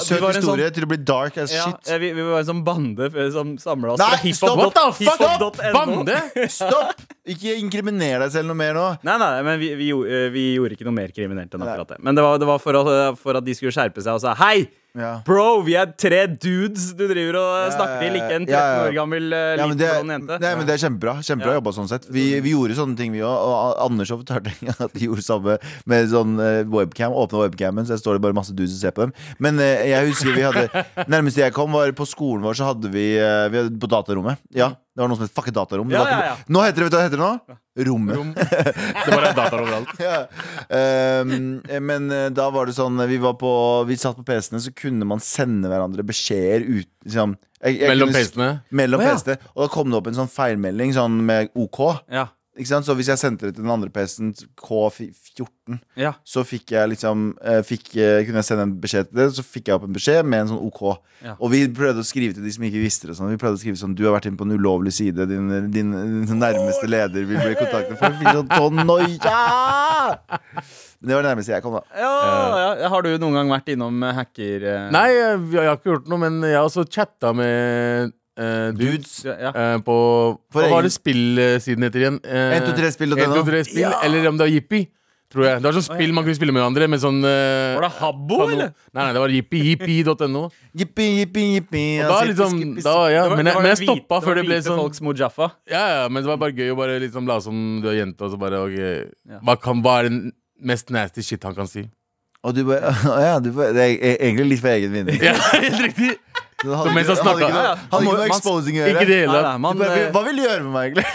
søt, historie sånn- til å bli dark as Ja, shit. eh, vi, vi var en sånn bande eh, som samla oss Nei, fra hiphop- stopp! Stopp! hiphop.no. Bande? Stopp! Ikke inkriminer deg selv noe mer nå. Nei, nei, men vi, vi, gjorde- eh, vi gjorde ikke noe mer kriminelt enn akkurat det. Men det var, det var for, at, for at de skulle skjerpe seg og sa hei! Ja. Bro, vi er tre dudes du driver og snakker til, ikke en 13 ja, ja. år gammel uh, Ja, men det, liten jente. nei, men det er kjempebra. Kjempebra Ja. jobba sånn sett. Vi, vi gjorde sånne ting, vi òg. Og Anders og de gjorde samme med sånn eh, webcam. Åpna webcamen, så jeg står det bare masse dudes og ser på dem. Men eh, jeg husker vi hadde Nærmeste jeg kom, var på skolen vår, så hadde vi, eh, vi hadde på datarommet. Ja, det var noe som het fuck datarom. Ja, ja, ja. Nå heter det, vet du hva det heter nå? Rommet. Rom. Det var en dataer overalt. Ja. um, men eh, da var det sånn Vi, var på, vi satt på PC-ene, så kunne man sende hverandre beskjeder ut liksom, jeg, jeg Mellom PC-ene. Mellom oh, ja. PC-ene. Og da kom det opp en sånn feilmelding sånn med OK. Ja? Så hvis jeg sendte det til den andre PC-en, K14, ja. så fikk jeg liksom eh, fikk, eh, Kunne jeg sende en beskjed til det, så fikk jeg opp en beskjed med en sånn OK. Ja. Og vi prøvde å skrive til de som ikke visste det. Sånn. Vi prøvde å skrive sånn Du har vært inne på en ulovlig side. Din, din, din nærmeste leder vil bli kontaktet. for. fikk sånn tonnoia! Men det var det nærmeste jeg kom, da. Ja, ja. Har du noen gang vært innom eh, hacker... eh, Nei, jeg, jeg har ikke gjort noe, men jeg har også chatta med eh, dudes. Ja. eh, på For Hva var det spillsiden heter igjen? Uh, 123spill.no. 123spill, Eller om det var Jippi. Tror jeg. Det var sånn spill man kunne spille med hverandre. Med sånn uh, Var det Habbo, kano- eller? Nei, nei, det var Jippi. Jippi.no. Jippi, jippi, jippi. Og da liksom da, ja, var- men, jeg, men jeg stoppa før det ble sånn folks Mujaffa. Ja, ja, men det var bare gøy å bare liksom la som du er jente, og så bare okay, Hva, kan, hva er den mest nasty shit han kan si? Og du bare Å ja, du bare, det er e- egentlig litt for egen vinning. Ja, helt riktig! Hadde Så mens ikke- han hadde ikke noe- Ja, ja. Hadde ikke noe exposing å Ikke gjøre. det hele Nei, nei, man, bare, eh, Hva vil du gjøre med meg, egentlig?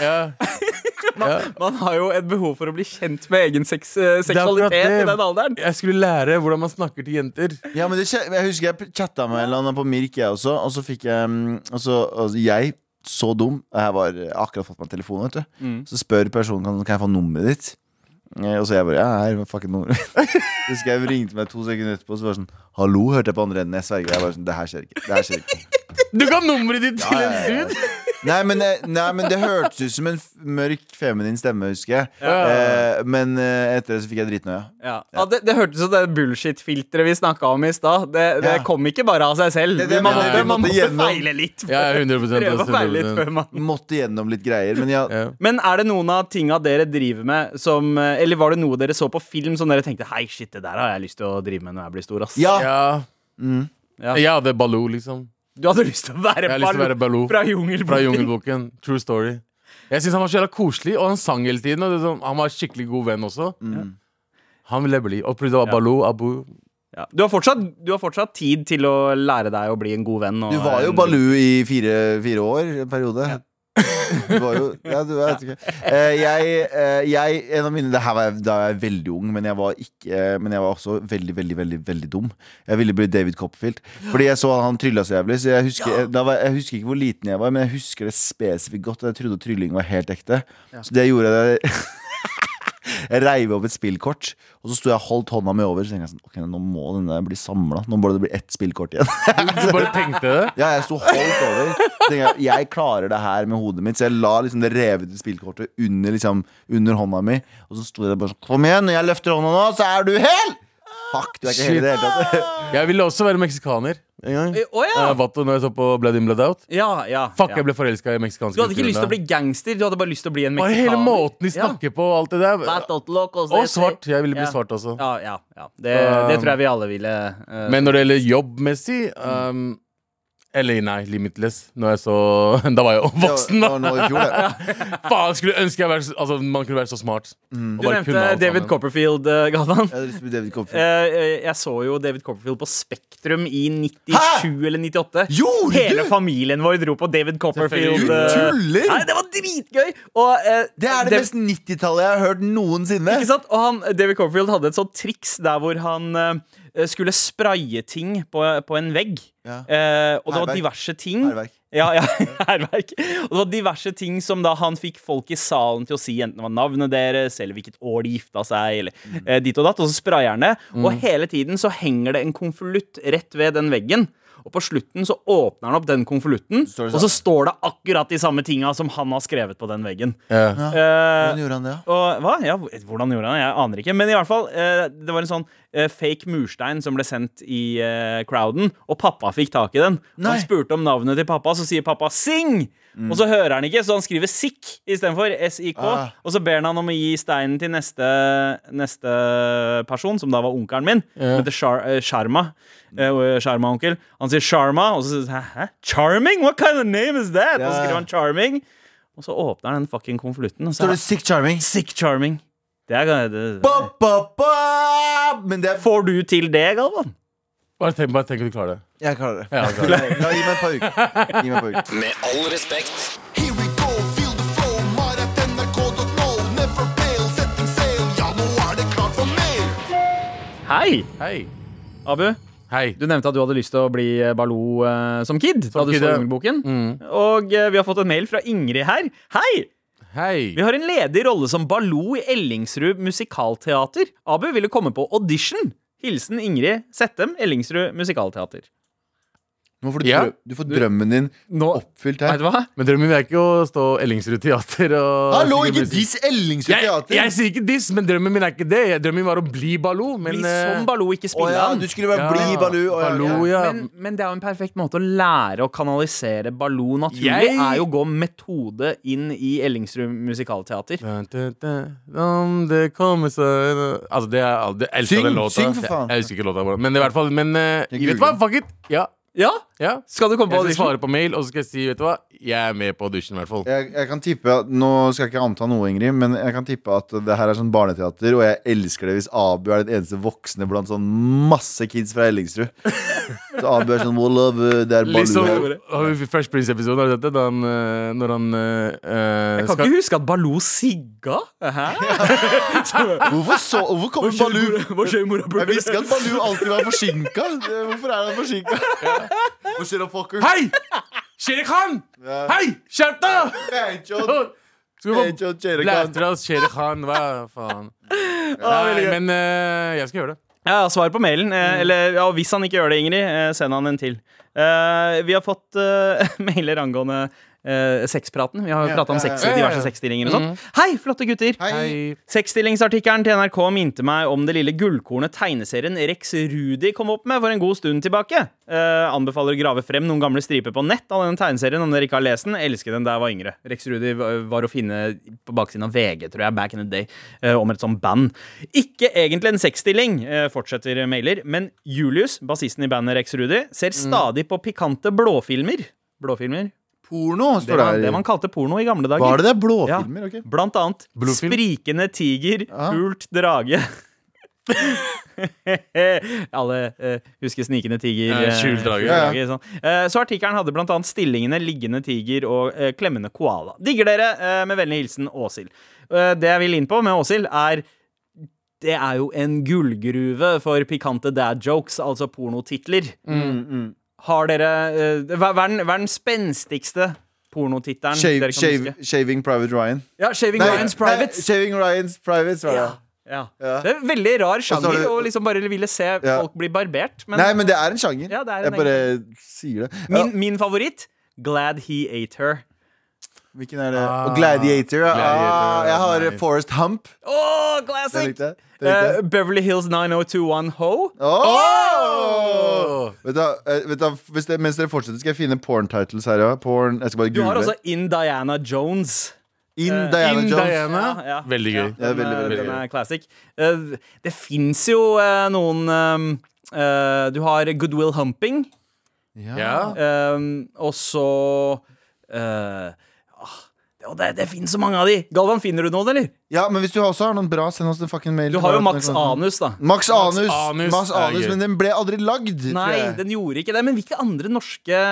Ja. man har jo et behov for å bli kjent med egen seks, eh, seksualitet i den alderen. Jeg skulle lære hvordan man snakker til jenter. Ja, men det, jeg husker jeg chatta med en eller annen på Mirk, jeg også. Og så fikk jeg mm, og så, altså, Jeg, så dum, jeg jeg har akkurat fått meg telefon, vet du. Mm. Så spør personen kan, kan jeg få nummeret ditt. Eh, Og så jeg bare Ja, her er fucking nummeret mitt. Husker jeg ringte meg to sekunder etterpå, så var det sånn Hallo, hørte jeg på andre enden. Jeg sverger. Jeg bare sånn Det her skjer ikke. Det her skjer ikke. Du kan nummeret ditt til en dude! Nei, men, eh, nei, men det hørtes ut som en mørk, feminin stemme, husker jeg. Ja. Eh, men eh, etter det så fikk jeg dritnøye. Ja. Ja, det, det hørtes ut som det bullshit-filteret vi snakka om i stad. Det, det Ja. kom ikke bare av seg selv. Det- det man måtte, man måtte måtte gjennom- feile litt. Ja, ja, 100 Prøve ass, å feile litt 100%. før man Måtte gjennom litt greier. Men ja, Ja. Men er det noen av tinga dere driver med som eh, Eller var det noe dere så på film som dere tenkte Hei, shit, det der har jeg lyst til å drive med når jeg blir stor, ass. ja. Ja. Ja. det er Baloo, liksom. Du hadde lyst til å være, Jeg å være Baloo fra fra Jungelboken. Jungelboken. True story. Jeg syns han var så jævla koselig, og han sang hele tiden. Og det sånn, han var skikkelig god venn også. Han ville bli. Og plutselig var Ja. Baloo, Abu Ja. Du, har fortsatt, du har fortsatt tid til å lære deg å bli en god venn. og Du var jo Baloo i fire, fire år en periode. Du var jo Ja, du vet ikke. Eh, jeg, eh, jeg En av mine Det her var jeg, da var jeg veldig ung, men jeg var ikke Men jeg var også veldig, veldig, veldig veldig dum. Jeg ville bli David Copperfield. Fordi jeg så han trylla så jævlig. Så jeg husker, da var, jeg husker ikke hvor liten jeg var, men jeg husker det spesifikt godt. og Jeg trodde trylling var helt ekte. Så det gjorde jeg Jeg reiv opp et spillkort, og så sto jeg og holdt hånda mi over. Så tenkte jeg sånn, ok, nå må den der bli samla. Nå må det bli ett spillkort igjen. Du bare tenkte det? Ja, jeg sto holdt over. Så tenkte jeg, jeg klarer det her med hodet mitt. Så jeg la liksom det revete spillkortet under, liksom, under hånda mi. Og så sto jeg bare sånn Kom igjen, når jeg løfter hånda nå, så er du hel! Fuck, du er ikke hel i det hele tatt. Jeg ville også være meksikaner en gang. Eh, Å ja. Eh, Vato, når jeg så på Blood In Blood Out. ja, ja, Fuck, ja. jeg ble forelska i meksikanske Du hadde ikke lyst til å bli gangster, du hadde bare lyst til å bli en. Bare meksikaner. hele måten de snakker på og alt det der. Og svart. Jeg ville bli Ja. svart også. Ja, ja, ja. Det, det tror jeg vi alle ville. eh, Men når det gjelder jobbmessig um, Eller nei, Limitless. Når jeg så Da var jeg jo voksen, da! Faen, skulle ønske jeg var, så- altså, man kunne være så smart. Og du nevnte kunne David. Copperfield, uh, Galvan. Bli David Copperfield. Eh, jeg så jo David Copperfield på Spektrum i 97 eller 98. Gjorde Hele du? familien vår dro på David Copperfield. Du eh, tuller! Nei, det var dritgøy! Og, eh, Det er det David... mest 90-tallet jeg har hørt noensinne. Ikke sant? Og han, David Copperfield hadde et sånt triks der hvor han eh, skulle spraye ting på, på en vegg. Ja. Eh, og det var diverse ting. Herverk. Ja, ja, herverk. Og det var diverse ting som da han fikk folk i salen til å si enten det var navnet deres, eller hvilket år de gifta seg, eller Mm. eh, dit og datt. Og så sprayer han det. Og hele tiden så henger det en konvolutt rett ved den veggen. Og på slutten så åpner han opp den konvolutten, og så står det akkurat de samme tinga som han har skrevet på den veggen. Ja. Uh, Hvordan gjorde han det? og hva? Ja, hvordan gjorde han det? Jeg aner ikke. Men i hvert fall, uh, det var en sånn eh, fake murstein som ble sendt i eh, crowden, og pappa fikk tak i den. Nei. han spurte om navnet til pappa, så sier pappa 'Sing!' Og så hører han ikke, så han skriver 'Sikk' istedenfor SIK. Ah. Og så ber han om å gi steinen til neste, neste person, som da var onkelen min. Ja. Heter eh, Sharma. Eh, Sharma-onkel. Han sier Sharma, og så sier han? Charming? What kind of name is that? Og så skriver han Charming. Og så åpner han den fucking konvolutten, og så Står er det Sick Charming? Sick Charming. Det er, det, Ba, ba, ba! Men det er Får du til det, Galvan? Bare tenk, bare tenk at du klarer det. Jeg klarer det. Ja, jeg klarer det. La, gi meg et par uker. Gi meg et par uker. Med all respekt. Here we go, feel the flow, mar.nrk.no. Never fail, setting sail, ja, nå er det klart for mer. Hei, Hei. Abu. Hei. Du nevnte at du hadde lyst til å bli eh, Baloo uh, som kid. da du kid, så ja. Jungelboken. Mm. Og uh, vi har fått en mail fra Ingrid her. Hei! Hei. Vi har en ledig rolle som Baloo i Ellingsrud musikalteater. Abu ville komme på audition. Hilsen Ingrid Settem, Ellingsrud musikalteater. Nå får du, Ja. drø du får drømmen din Nå, oppfylt vet her. du hva? Men drømmen min er ikke å stå Ellingsrud teater og Hallo, ikke diss Ellingsrud teater! jeg sier ikke diss, men drømmen min er ikke det. Drømmen min var å bli Baloo. Men Bli eh, som Baloo, ikke spille ja, han. du skulle være ja, bli Baloo. Ja, Baloo. Men, men det er jo en perfekt måte å lære å kanalisere Baloo naturlig. Jeg- er jo å gå metode inn i Ellingsrud musikalteater. Om det kommer seg Altså, det er det, Jeg elsker Syng, den låta. syng for faen. Jeg, jeg husker ikke låta, men i hvert fall Men uh, vet du hva? Fuck it. Ja. Ja, ja. Skal du komme på Jeg skal audition? svare på mail, og så skal jeg si Vet du hva? Jeg er med på audition, i hvert fall. Jeg, jeg kan tippe at, Nå skal jeg ikke anta noe, Ingrid, men jeg kan tippe at det her er sånn barneteater, og jeg elsker det hvis Abu er den eneste voksne blant sånn masse kids fra Ellingsrud. Så Abu er sånn Well, love, det er Baloo. har vi Fresh Prince-episoden, har du sett det? Da han, eh, når han eh, Jeg kan skal ikke huske at Baloo sigga. Hæ? Hvorfor, så, hvorfor kommer Baloo? Hva skjer, mora? Jeg visste at Baloo alltid var forsinka. Hvorfor er han forsinka? Hva skjer da, fucker? Hei! Shere Khan! Ja. Hei! Skjerp deg! Skal vi blæstre oss Shere Khan? Hva faen? Nei, men uh, jeg skal gjøre det. Ja, svar på mailen. Mm. Eh, eller ja, hvis han ikke gjør det, Ingrid, eh, send han en til. Eh, vi har fått eh, mailer angående eh, sexpraten. Vi har Ja, pratet om sex, ja, ja. diverse sexstillinger og sånn. Hei, flotte gutter! Hei. Sexstillingsartikkelen til NRK minte meg om det lille gullkornet tegneserien Rex Rudi kom opp med for en god stund tilbake. Eh, anbefaler å grave frem noen gamle striper på nett av denne tegneserien om dere ikke har lest den. Elsker den da jeg var yngre. Rex Rudi var å finne på baksiden av VG, tror jeg, back in the day, eh, om et sånt band. Ikke egentlig en sexstilling, eh, fortsetter mailer, men Julius, bassisten i bandet Rex Rudi, ser stadig på pikante blåfilmer. Blåfilmer? Porno Det var det det man kalte porno i gamle dager. Var det det? Blåfilmer? ok Blant annet Blåfilm. Sprikende tiger, Ja. hult drage. Alle eh, husker Snikende tiger. Ja, eh, skjult drage. Ja, ja. sånn. Eh, så artikkelen hadde blant annet stillingene liggende tiger og eh, klemmende koala. Digger dere, eh, med vennlig hilsen Åshild. Eh, det jeg vil inn på med Åshild, er det er jo en gullgruve for pikante dad jokes, altså pornotitler. Har dere uh, hva, hva, er den, hva er den spenstigste pornotittelen Shave, dere kan shave, huske? shaving Private Ryan. Ja, Shaving Nei, Ryan's nei, Privates. Shaving Ryan's Privates var det. Ja. Ja. Ja. Det er en veldig rar sjanger å liksom bare ville se Ja. folk bli barbert. Men Nei, men det er en sjanger. Ja, det er en jeg bare sier det. Ja, min, min favoritt Glad He Ate Her. Hvilken er det? Ah, Og Gladiator. Gladiator, Ah, jeg har nei. Forest Hump. Oh, classic! classic! likte det likte Uh. Beverly Hills 9021 Ho. Åh! Vet du, eh, vet du, det, mens dere fortsetter, skal jeg finne porn titles her. Ja. Porn, jeg skal bare Du har også In Diana Jones. In uh, Diana In Jones. Diana. Ja, ja. Veldig gøy. Ja, den, veldig, veldig den er classic. Uh, det fins jo uh, noen um, eh, Du har Goodwill Humping, Ja. um, og så eh, ah, det, det, finnes så mange av de. Galvan, finner du noen, eller? Ja, men hvis du også har noen bra, send oss en fucking mail. Du har jo Max Anus, da. Max Anus, Anus Max Anus gøy. men den ble aldri lagd. tror Nei, jeg. den gjorde ikke det. Men hvilke andre norske,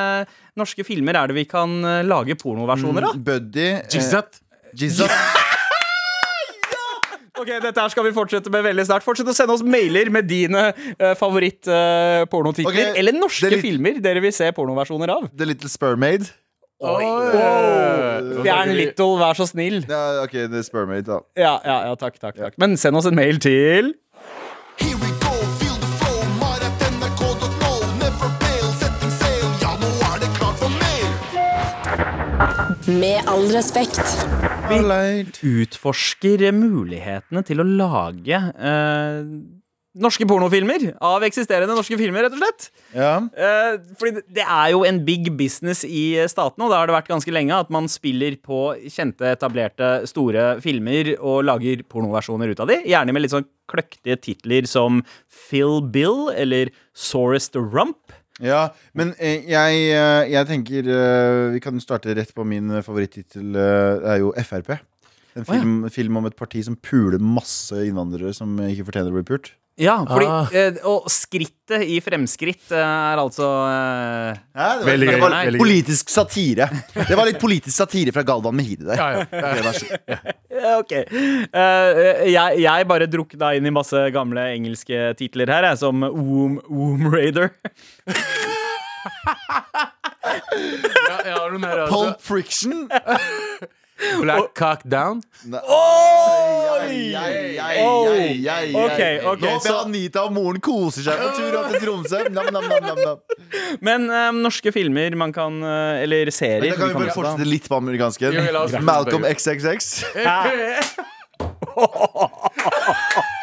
norske filmer er det vi kan eh, lage pornoversjoner av? Buddy eh, Jizzat. Jizzat. Ok, Dette her skal vi fortsette med veldig snart. Fortsett å sende oss mailer med dine uh, favoritt-pornotitler. Ok, eller norske det er litt- filmer dere vil se pornoversjoner av. The Little Spermaid. Fjern Little, vær så snill. Ja, ok, The Spermaid, da. Ja, ja, ja, takk, takk, takk. Men send oss en mail til det. Med all respekt. Vi Utforsker mulighetene til å lage eh, norske pornofilmer. Av eksisterende norske filmer, rett og slett. Ja. Eh, fordi det- er jo en big business i statene, og det har det vært ganske lenge, at man spiller på kjente, etablerte, store filmer og lager pornoversjoner ut av de. Gjerne med litt sånn kløktige titler som Phil Bill eller Sorest Rump. Ja, men eh, jeg, eh, jeg tenker eh, Vi kan starte rett på min favorittittel. Det er jo Frp. En film, film om et parti som puler masse innvandrere som ikke fortjener å bli pult. Ja, fordi, Ah. eh, Og skrittet i fremskritt eh, er altså eh, Ja, det, var, Veldig det gøy, var veldig politisk satire. Det var litt politisk satire fra Galvan Mehidi der. Ja, ja. Ja, Ok. Eh, jeg, jeg bare drukna inn i masse gamle engelske titler her, jeg, som Womb, Womb Raider. Ja, jeg har noen her også. Pulp Friction. Black Cock Down. Oi! Ok, ok, Nå så- så Anita og moren koser seg på tur opp til Tromsø. Nam, nam, nam, nam, nam. Men um, norske filmer man kan eh, Eller serier. Men da kan vi kan bare fortsette litt på amerikansken. Malcolm. XXX.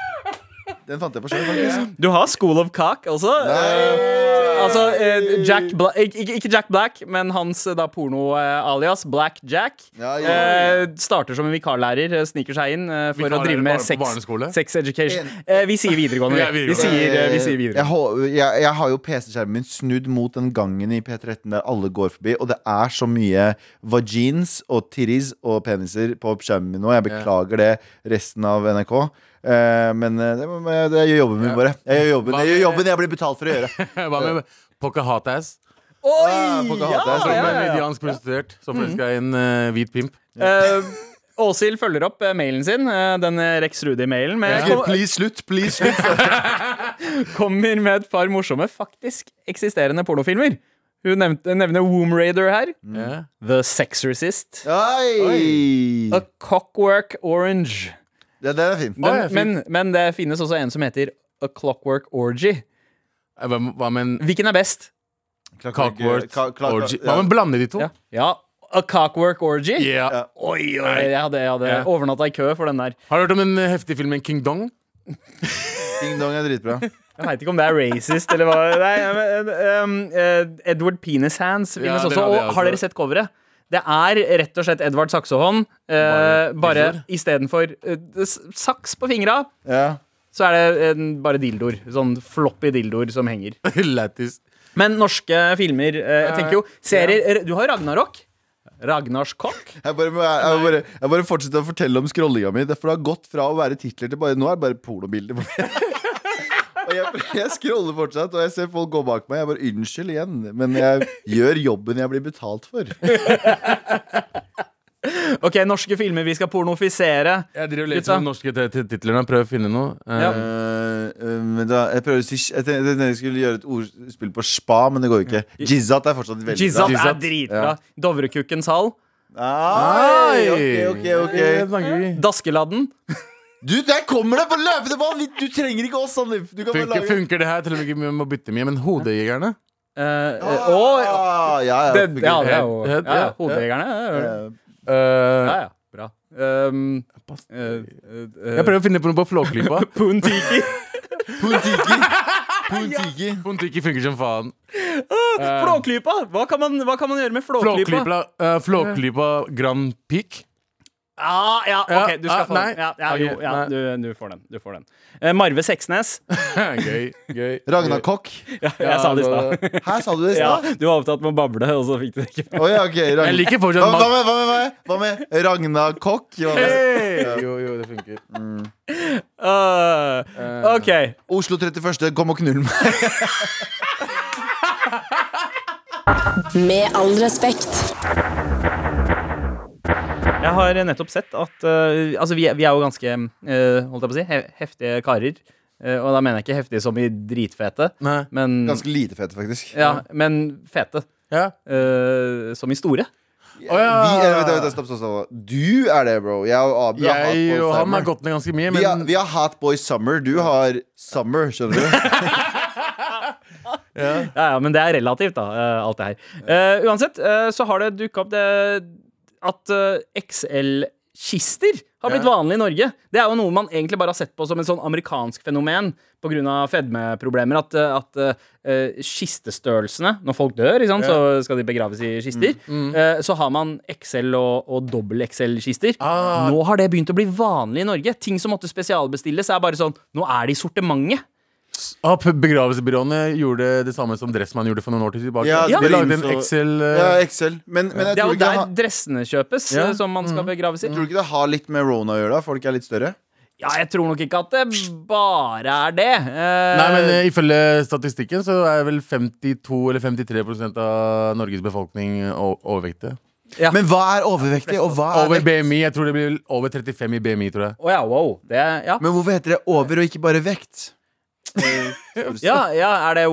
Den fant jeg på sjøl, faktisk. Du har School of Cock også. Eh, altså eh, Jack Bla ikke, ikke Jack Black, men hans eh, da porno-alias Black Jack. Ja, ja. Eh, starter som en vikarlærer, eh, sniker seg inn eh, for å Vikarlærer drive bare med på sex, barneskole? sex education. Eh, vi sier videregående. Vi vi. Sier, eh, vi sier Jeg, videregående. hå- jeg, jeg har jo PC-skjermen min snudd mot den gangen i P13 der alle går forbi, og det er så mye vagins og titties og peniser på skjermen min nå. Jeg beklager det, resten av NRK. Eh, men eh, det, det gjør jobben min, bare. Jeg gjør jobben jeg, gjør jobben jeg blir betalt for å gjøre. Hva med Pocahontas? Oi! Ah, Pocahontas, ja, ja, ja, ja. indiansk prostituert som forelska i en uh, hvit pimp. Uh, Åshild følger opp eh, mailen sin, eh, den eh, Rex Rudi-mailen, med Please slutt, please slutt. kommer med et par morsomme, faktisk eksisterende pornofilmer. Hun nevnte, nevner Womb Raider her. Mm. The Sexorcist. Oi! A Cockwork Orange. Ja, den er fin. Den, Å, ja, fin. men, men det finnes også en som heter A Clockwork Orgy. Eh, Hva, hva med en Hvilken er best? cockwork Ka- kla- orgy? ja. Hva med å blande de to? Ja, ja A Cockwork Orgy? Ja. Ja. Oi, oi, jeg hadde, jeg hadde Ja. overnatta i kø for den der. Har du hørt om den eh, heftige filmen King Dong? Ding dong er dritbra. Jeg veit ikke om det er racist eller hva. Nei, men, um, eh, Edward Penis Hands finnes Ja, også. hadde jeg Og også. har dere sett coveret? Det er rett og slett Edvard Saksehånd. Uh, Bare bare istedenfor uh, saks på fingra, Ja. så er det en, bare dildoer. Sånn floppy dildoer som henger. Lættis. Men norske filmer uh, Jeg tenker jo serier Du har Ragnarok. Ragnars kokk. Jeg bare, jeg, jeg, bare, jeg bare fortsetter å fortelle om scrollinga mi. For det har gått fra å være titler til bare Nå er det bare pornobilder. og jeg, jeg scroller fortsatt, og jeg ser folk gå bak meg. Jeg bare Unnskyld igjen, men jeg gjør jobben jeg blir betalt for. Ok, norske filmer vi skal pornofisere. Jeg driver litt med norske titlene og prøver å finne noe. Eh, Ja. Eh, eh, men da, jeg prøver å si Jeg tenkte jeg skulle gjøre et ordspill på spa, men det går jo ikke. Jizzat er fortsatt veldig Jizzat bra. er dritbra. dritbra. Dovrekukkens hall. Ai, ok, ok, ok. Daskeladden. Du, der kommer det på løpende bånd! Du trenger ikke oss, Sandeep. Du kan bare Funker, lage funker det her? Til og med vi må bytte mye, men Hodejegerne? Uh, uh, og Ah, ja, ja, det, ja, det er jo ja, ja, ja. Hodejegerne. Uh, ja. Eh, Eh, Ja, ja. Bra. Um, eh, eh, jeg prøver å finne på noe på Flåklypa. Puntiki. Puntiki. Puntiki. Puntiki funker som faen. Flåklypa! Hva kan, man, hva kan man gjøre med flåklypa? Flåklypa, eh, Flåklypa Grand Peak. Ah, ja, ok, du skal ah, få nei. den. Ja, ja, jo, ja, du, du får den. Du får den. Eh, Marve Seksnes. gøy. gøy Ragnar Kokk. Ja, jeg sa det i stad. Hæ, sa du det i Ja, stad? du var opptatt med å bable, og så fikk du det ikke med. Å ja, ok. Ragnar. Jeg liker fortsatt hva, med, hva, med, hva med Ragnar Kokk? Med? Hey! Jo, jo, det funker. Uh, OK. Oslo 31. Kom og knull meg. Med all respekt. Jeg har nettopp sett at uh, Altså, vi, vi er jo ganske uh, Holdt jeg på å si he heftige karer. Uh, og da mener jeg ikke heftige som i dritfete, Nei. men Ganske lite fete, faktisk. Ja, men fete. Ja. Eh, som i store. Oh, ja. Vi, vent, stopp, stopp, stopp. Du er det, bro. Jeg og Abu har hatt Boy og han Summer. har gått ned ganske mye, vi, har, men vi har Hot Boy Summer. Du har Summer, skjønner du? Ja, ja, men det er relativt, da, alt det her. Uh, uansett, uh, så har det dukka opp det at eh, XL-kister har blitt vanlig i Norge. Det er jo noe man egentlig bare har sett på som en sånn amerikansk fenomen pga. fedmeproblemer. At, eh, at uh, kistestørrelsene Når folk dør, sant, så skal de begraves i kister. eh, så har man XL og, og dobbel XL-kister. Ah. Nå har det begynt å bli vanlig i Norge. Ting som måtte spesialbestilles, er bare sånn Nå er det i sortimentet. Ah, Begravelsesbyråene gjorde det samme som Dressmann gjorde for noen år tilbake. Ja, de lagde en Excel eh, Ja, Excel. Men, men jeg Det er tror jo ikke det der har, dressene kjøpes, Ja. eh, som man skal begraves i. tror du ikke det har litt med Rona å gjøre, da? Folk er litt større? Ja, jeg tror nok ikke at det bare er det. Eh, Nei, men eh, ifølge statistikken så er vel 52 eller 53% av Norges befolkning o- overvektige. Ja. Men hva er overvektig, og hva er Over vekt? BMI. Jeg tror det blir over 35 i BMI, tror jeg. Å ja, wow. Det, ja. Men hvorfor heter det over og ikke bare vekt? Ja, ja, er det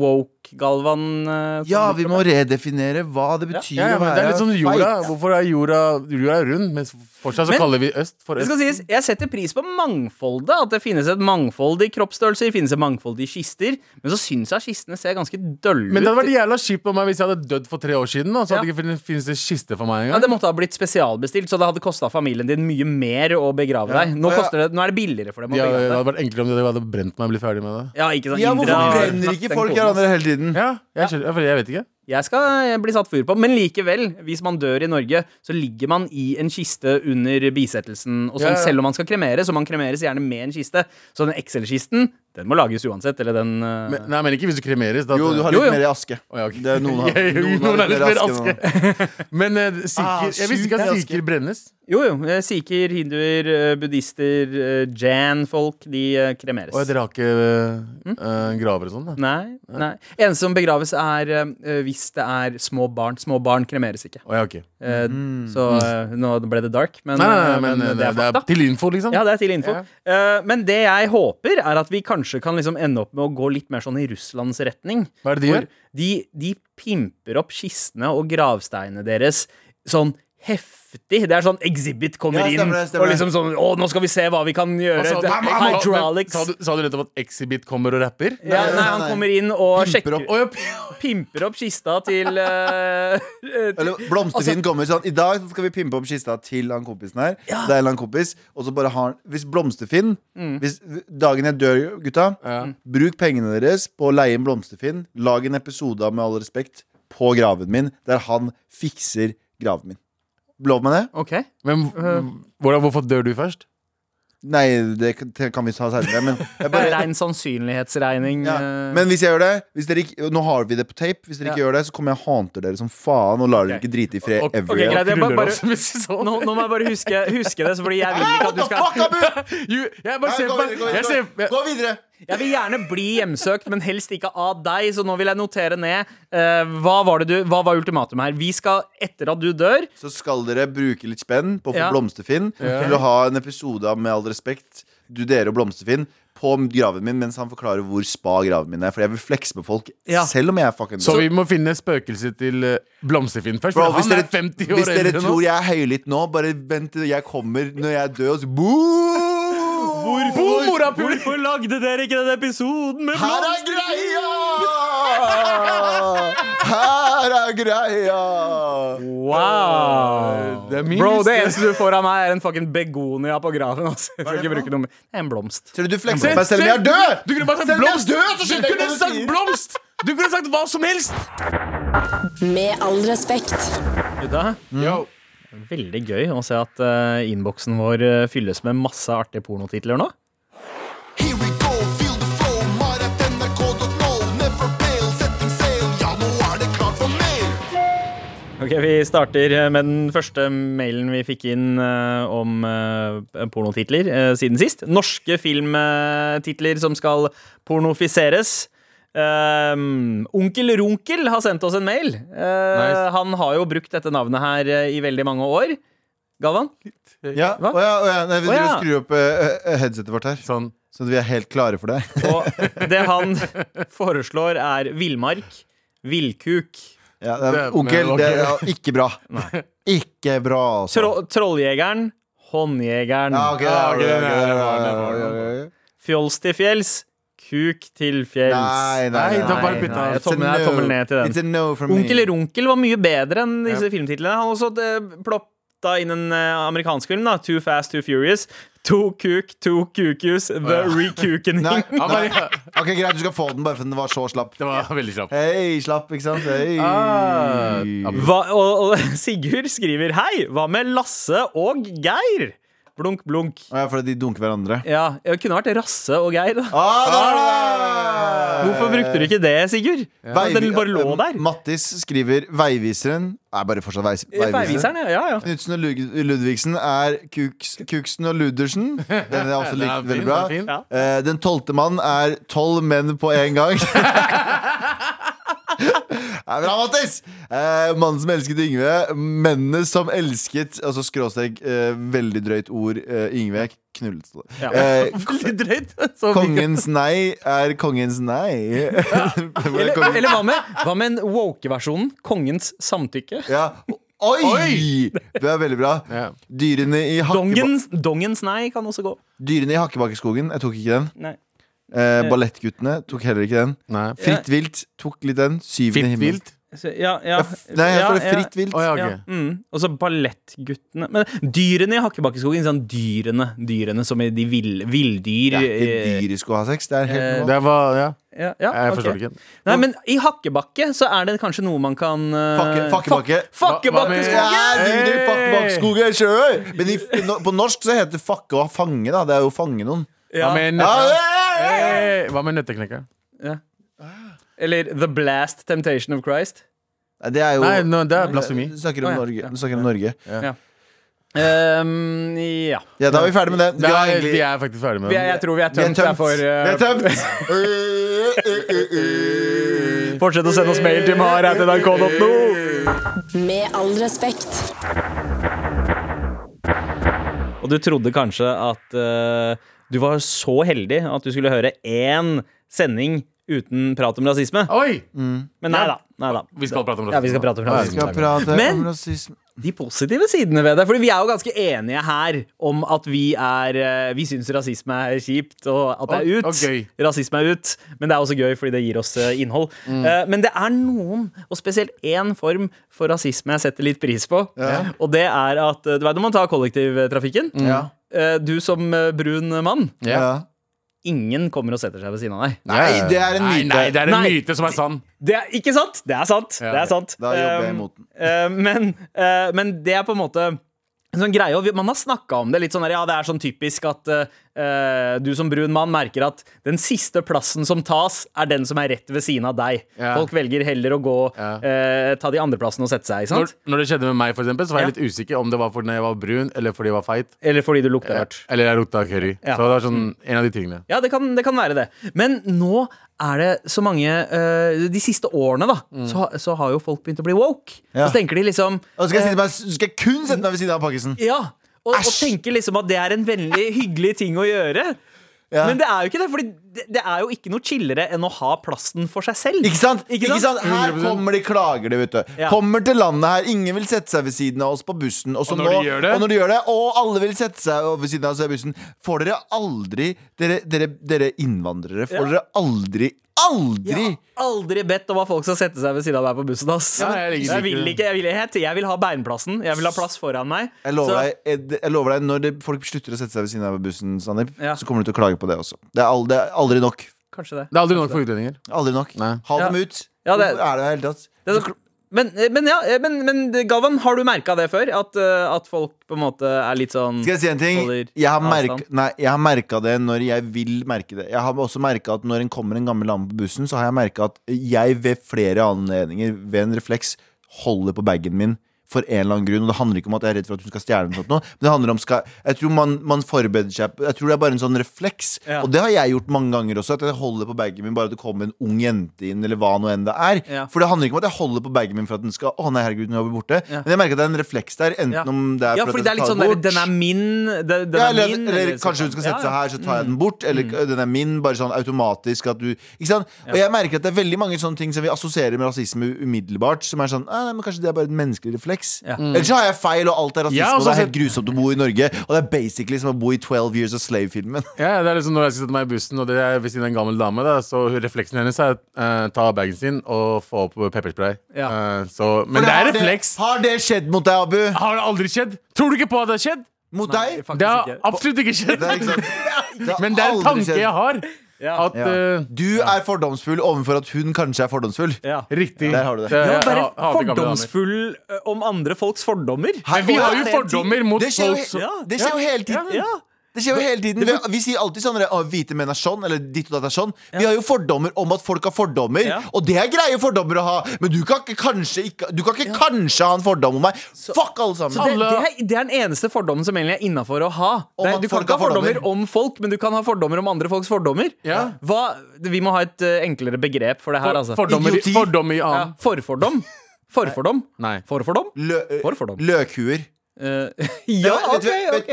woke, Galvan? eh, som Ja, vi må redefinere hva det betyr Ja, ja, å men det er litt som jorda. feit. Hvorfor er jorda, jorda er rund? Men fortsatt så Men- kaller vi øst for Det øst. skal sies, Jeg setter pris på mangfoldet. At det finnes et mangfold i kroppsstørrelser, finnes et mangfold i kister. Men så syns jeg kistene ser ganske dølle Men det hadde vært jævla kjipt om meg hvis jeg hadde dødd for tre år siden. Da, så hadde det ikke finnes det kiste for meg Ja, engang. Det måtte ha blitt spesialbestilt, så det hadde kosta familien din mye mer å begrave deg. Nå, Å, ja. koster det, nå er det billigere for dem å Ja, det begrave hadde vært enklere om de hadde brent meg og blitt ferdig med det. Ja, ikke sånn Ja, Indre hvorfor har brenner ikke den folk koden, hverandre hele tiden? Ja, jeg, skjønner, jeg, jeg vet ikke. Jeg skal bli satt fyr på, men likevel, hvis man dør i Norge, så ligger man i en kiste under bisettelsen. Og sånn, Ja, ja. Selv om man skal kremeres, så man kremeres gjerne med en kiste. Så den XL-kisten, den må lages uansett. Eller den uh... Men, nei, men ikke hvis du kremeres. Da, Jo, du har Jo, litt jo. mer i aske. Oh, ja, okay. Det er noen har, Ja, jo, noen noen har er litt mer aske. Men uh, siker, Ah, jeg visste ikke at siker brennes. Jo, jo. eh, Sikher, hinduer, buddhister, jan-folk, de kremeres. Og dere har ikke uh, graver og sånn? da Nei, nei. Eneste som begraves, er hvis det er små barn. Små barn kremeres ikke. Oh, ja, ok. Mm. Så nå ble det dark, men, Nei, nei, nei, men, men det er fakta. til info, liksom. Ja, det er til info. Ja. Eh, men det jeg håper, er at vi kanskje kan liksom ende opp med å gå litt mer sånn i Russlands retning. Hva er det de gjør? de, de pimper opp kistene og gravsteinene deres sånn heftig. Det er sånn Exhibit kommer Ja, stemmer inn, stemmer og liksom sånn Å, nå skal vi se hva vi kan gjøre. Altså, Det- men- Hydraulics. Sa du, sa du nettopp at Exhibit kommer og rapper? Ja, nei, nei, han kommer inn og Pimper sjekker opp. Oh, ja, Pimper opp kista til eh, Eller Blomsterfinn kommer sånn I dag skal vi pimpe opp kista til han kompisen her. Det er en eller annen kompis Og så bare har Hvis Blomsterfinn hvis, Dagen jeg dør, gutta Ja. Bruk pengene deres på å leie en Blomsterfinn Lag en episode av Med all respekt På graven min Der han fikser graven min Lov meg det? OK. Men hvordan, hvorfor dør du først? Nei, det kan- vi ta senere Men, jeg bare, Rein sannsynlighetsregning. ja. eh. Men hvis jeg gjør det hvis dere ikke, Nå har vi det på tape Hvis dere ikke gjør det Så kommer jeg og hanter dere som faen Og lar dere ikke drite i fred Ok, ever ok, greit. bare- bare- nå, nå må jeg bare huske, huske det, så fordi jeg vil ikke at du skal! Jo, jeg bare ser gå videre, jeg vil gjerne bli hjemsøkt, men helst ikke av deg. Så nå vil jeg notere ned. Uh, hva, var det du, hva var ultimatumet her? Vi skal, etter at du dør Så skal dere bruke litt spenn på å få Ja. Blomsterfinn til å ha en episode av Med all respekt, du dere og Blomsterfinn, på graven min mens han forklarer hvor spa graven min er. For jeg vil flekse med folk, Ja. selv om jeg er fucking Så vi må finne spøkelset til uh, Blomsterfinn først. Bro, for hvis, han dere, er 50 år hvis dere tror jeg er høylytt nå, bare vent til jeg kommer når jeg er død, og så Boo! Boom, morapuler! Hvorfor lagde dere ikke den episoden med Her er greia! Her er greia! Wow! Det er Bro, det eneste du får av meg, er en fucking begonia på graven. Altså. Jeg skal ikke bruke noe mer. Det er en blomst. Tror du du flekser på meg selv om jeg er død? Du kunne bare sagt blomst! død, så Du kunne sagt blomst! Du kunne sagt hva som helst! Med all respekt. Gutta, Yo. Veldig gøy å se at uh, innboksen vår eh, fylles med masse artige pornotitler nå. Ok, Vi starter eh, med den første mailen vi fikk inn uh, om pornotitler siden sist. Norske filmtitler som skal pornofiseres. Um, Onkel Runkel har sendt oss en mail. Uh, Nice. Han har jo brukt dette navnet her uh, i veldig mange år. Galvan? Ja, Hva? å ja, å ja. Nei, vi Å ja. og skrur opp eh, headsetet vårt her, Sånn. så vi er helt klare for det. Og det han foreslår, er villmark, villkuk, Ja, det er, Det- onkel, det er ja, ikke bra. Ikke bra, altså. tro trolljegeren, håndjegeren, Ja, okay, Ja, okay, ok, ok, den ok, ja, den ja, var- ja, den var- ja, ja. fjols til fjells, kuk til fjells. Nei, nei, Nei, nei, det nei, bytta. nei. It's tommel- no. tommel ned til den. It's a no Onkel. Runkel var mye bedre enn disse filmtitlene. Han også eh, plopp, inn en eh, amerikansk film, da. Too Fast, Too Furious. To kuk, to kukus, the oh, ja. Han nei. bare, Ok, greit, du skal få den bare fordi den var så slapp. det var veldig slapp Hei, slapp, ikke sant? Hei. Ah. Hva, og, og Sigurd skriver Hei, hva med Lasse og Geir? Blunk, blunk. Å, ja, fordi de dunker hverandre. Ja, det kunne vært Rasse og Geir. da Ah, da er det! Hvorfor brukte du ikke det, Sigurd? Veivi- Den bare lå der. Mattis skriver Veiviseren Er bare fortsatt veis Veiviseren, ja. ja. Knutsen og Ludvigsen er Kuks, Kuksen og Ludersen. Den er også Den er likt fin, veldig bra. den er fin. Ja. Eh, den tolvte mann er tolv menn på en gang. Er bra, Mattis! Eh, mannen som elsket Yngve. Mennene som elsket Altså skråstrek, eh, veldig drøyt ord. Eh, Yngve knullet. Ja. Eh, Veldig drøyt. Så kongens nei er kongens nei. Eller, eller hva med, hva med en woke-versjonen? Kongens samtykke? Ja. Oi! Det er veldig bra. Ja. Dyrene i, Dongens, dongens nei kan også gå. Dyrene i Hakkebakkeskogen. Jeg tok ikke den. Nei. Eh, Ballettguttene tok heller ikke den. Nei. Fritt vilt tok litt den. Syvende himmel. Så, ja, ja. Ja, f- nei, jeg står det ja, fritt vilt. Å ja, Ja, mm. Og så ballettguttene Men dyrene i Hakkebakkeskogen, sånn dyrene, dyrene som er de vill, villdyr Det er ikke eh, dyrisk å ha sex. Det er helt eh, normalt. Det var Ja, ja, ja, jeg ok. forstår det ikke. Nei, men i Hakkebakke så er det kanskje noe man kan uh, Fakke- Fakkebakke. Fakkebakkeskogen! Ja, Fakkebakkeskogen! Men i, på norsk så heter det fakke å fange, da. Det er jo å fange noen. Ja. Med, Ja, hey! Eh, hva med nøtteknekker? Eller The Blast Temptation of Christ. Nei, Det er jo Nei, no, det er blasfemi. Du snakker om Å, ja. Norge. Du snakker om Norge. Um, ja. Ja, da er vi ferdig med det. Vi har er, egentlig vi er faktisk ferdig med Vi det. jeg tror vi er vi er tømt. Vi er tømt. Øh. Fortsett å sende oss mail til mar.nrk.no. Med all respekt. Og du trodde kanskje at eh, du var så heldig at du skulle høre én sending uten prat om rasisme. Oi! Men nei da. Nei da. Vi skal prate om Ja, vi skal prate om Vi rasisme. skal prate Men- om rasisme. De positive sidene ved det. Fordi vi er jo ganske enige her om at vi er eh, Vi syns rasisme er kjipt, og at det er ut. og og Rasisme er ut. Men det er også gøy fordi det gir oss eh, innhold. Mm. Eh, men det er noen, og spesielt én form for rasisme jeg setter litt pris på. Ja. Og det er at Du vet når man tar kollektivtrafikken. Ja. Eh, Du som eh, brun mann. Ja. Ingen kommer og setter seg ved siden av deg. Nei, det er en Nei, myte. nei, det er en Nei. myte som er sann. Det er ikke sant! Det er sant. Ja. det er sant. Da jobber jeg Um, imot den. eh, men, eh, men det er på en måte en sånn greie, og vi- Man har snakka om det litt sånn der, ja, det er sånn typisk at eh, du som brun mann merker at den siste plassen som tas, er den som er rett ved siden av deg. Ja. Folk velger heller å gå Ja. uh, ta de andre plassene og sette seg. Ikke Når, når det skjedde med meg, for eksempel, så var jeg Ja. litt usikker om det var fordi jeg var brun, eller fordi jeg var feit. Eller fordi du lukta rart. Eller jeg lukta curry. Ja. Så det var sånn en av de tingene. Ja, det kan, det kan være det. Men nå er det så mange uh, De siste årene, da, så, så har jo folk begynt å bli woke. Ja. Og så tenker de liksom Og så skal jeg, sitte skal jeg kun sette meg ved siden av Pakkisen. Ja, og, og tenker liksom at det er en veldig hyggelig ting å gjøre. Ja. Men det er jo ikke det, for det, det er jo ikke noe chillere enn å ha plassen for seg selv. Ikke sant? Ikke Ikke sant? Her kommer de klager, de, vet du. Ja. Kommer til landet her, ingen vil sette seg ved siden av oss på bussen. Og, så Og når nå, de gjør det? og når de gjør det, og alle vil sette seg ved siden av oss på bussen, får dere aldri Dere, dere, dere innvandrere, får Ja. dere aldri Aldri! Jeg har aldri bedt om at folk skal sette seg ved siden av meg på bussen. Ass. Ja, jeg liker jeg, vil ikke- jeg, vil, jeg, jeg vil ha beinplassen. Jeg vil ha plass foran meg. Jeg lover Så- deg, jeg, jeg lover deg Når det, folk slutter å sette seg ved siden av bussen, Sandeep, Ja. så kommer du til å klage på det også. Det er, aldri, det er aldri nok. Kanskje det. Det er aldri nok for utlendinger. Aldri nok. Nei. Ha Ja. dem ut. Ja, det- Hvorfor er det her i det hele tatt? det er så- men, men ja, men, men Galvan, har du merka det før? At, uh, at folk på en måte er litt sånn Skal jeg si en ting? Jeg har, avstand. nei, jeg har merka det når jeg vil merke det. Jeg har også merka at når en kommer en gammel dame på bussen, så har jeg merka at jeg ved flere anledninger, ved en refleks, holder på bagen min. For en eller annen grunn Og det handler ikke om at jeg er redd for at hun skal stjele noe, sånt men det handler om skal, Jeg tror man, man forbereder seg Jeg tror det er bare en sånn refleks. Ja. Og det har jeg gjort mange ganger også. At jeg holder på bagen min bare at det kommer en ung jente inn, eller hva nå enn det er. Ja. For det handler ikke om at jeg holder på bagen min for at den skal Å nei, herregud, nå er vi borte. Ja. Men jeg merker at det er en refleks der. Enten om det er Ja, for fordi at det skal sånn den bort. Den er min. Den, den Ja, er eller, min eller kanskje hun skal sette seg her, så tar jeg den bort. Eller den er min, bare sånn automatisk at du Ikke sant? Og jeg merker at det er veldig mange sånne ting som vi assosierer med rasisme umiddelbart. Som er sånn nei, men Kanskje det er bare en menneskelig refleks. Flex. Ja. Ellers så har jeg feil, og alt er rasisme, Ja, har og det er helt grusomt å bo i Norge. Og det er basically som å bo i 12 Years of Slave-filmen. Ja, det er liksom Når jeg skal sette meg i bussen, og det er ved siden av en gammel dame, da, så refleksen hennes er uh, ta bagen sin og få opp pepperspray. Ja. Uh, så, men det det er refleks. Har det skjedd mot deg, Abu? Har det aldri skjedd? Tror du ikke på at det har skjedd? Mot deg? Det har ikke. absolutt ikke skjedd. Det ikke. Det Men det er en tanke jeg har. Ja. At Ja. eh, Du er fordomsfull overfor at hun kanskje er fordomsfull. Ja. Riktig. Der har du det. Ja, jeg bare hater gamle damer. fordomsfull ø, om andre folks fordommer. Hei, Men vi har jo er fordommer mot Det skjer jo, folk som Ja. det skjer jo hele tiden. Ja. Det skjer jo hele tiden Vi, vi sier alltid sånn at hvite menn er sånn, eller ditt og datt er sånn. Vi har jo fordommer om at folk har fordommer, Ja. og det er greie fordommer å ha. Men du kan ikke kanskje, ikke, du kan ikke kanskje ha en fordom om meg. Fuck alle sammen. Så det, det, er, det er den eneste fordommen som egentlig er innafor å ha. Det du kan ikke ha fordommer. fordommer om folk, men du kan ha fordommer om andre folks fordommer. Ja. Hva, vi må ha et uh, enklere begrep for det her, altså. Fordommer, fordom i Ja, annen. forfordom. Forfordom. Nei. Forfordom. Lø, Forfordom. løkhuer. Eh, ja, vet ok, vet- ok,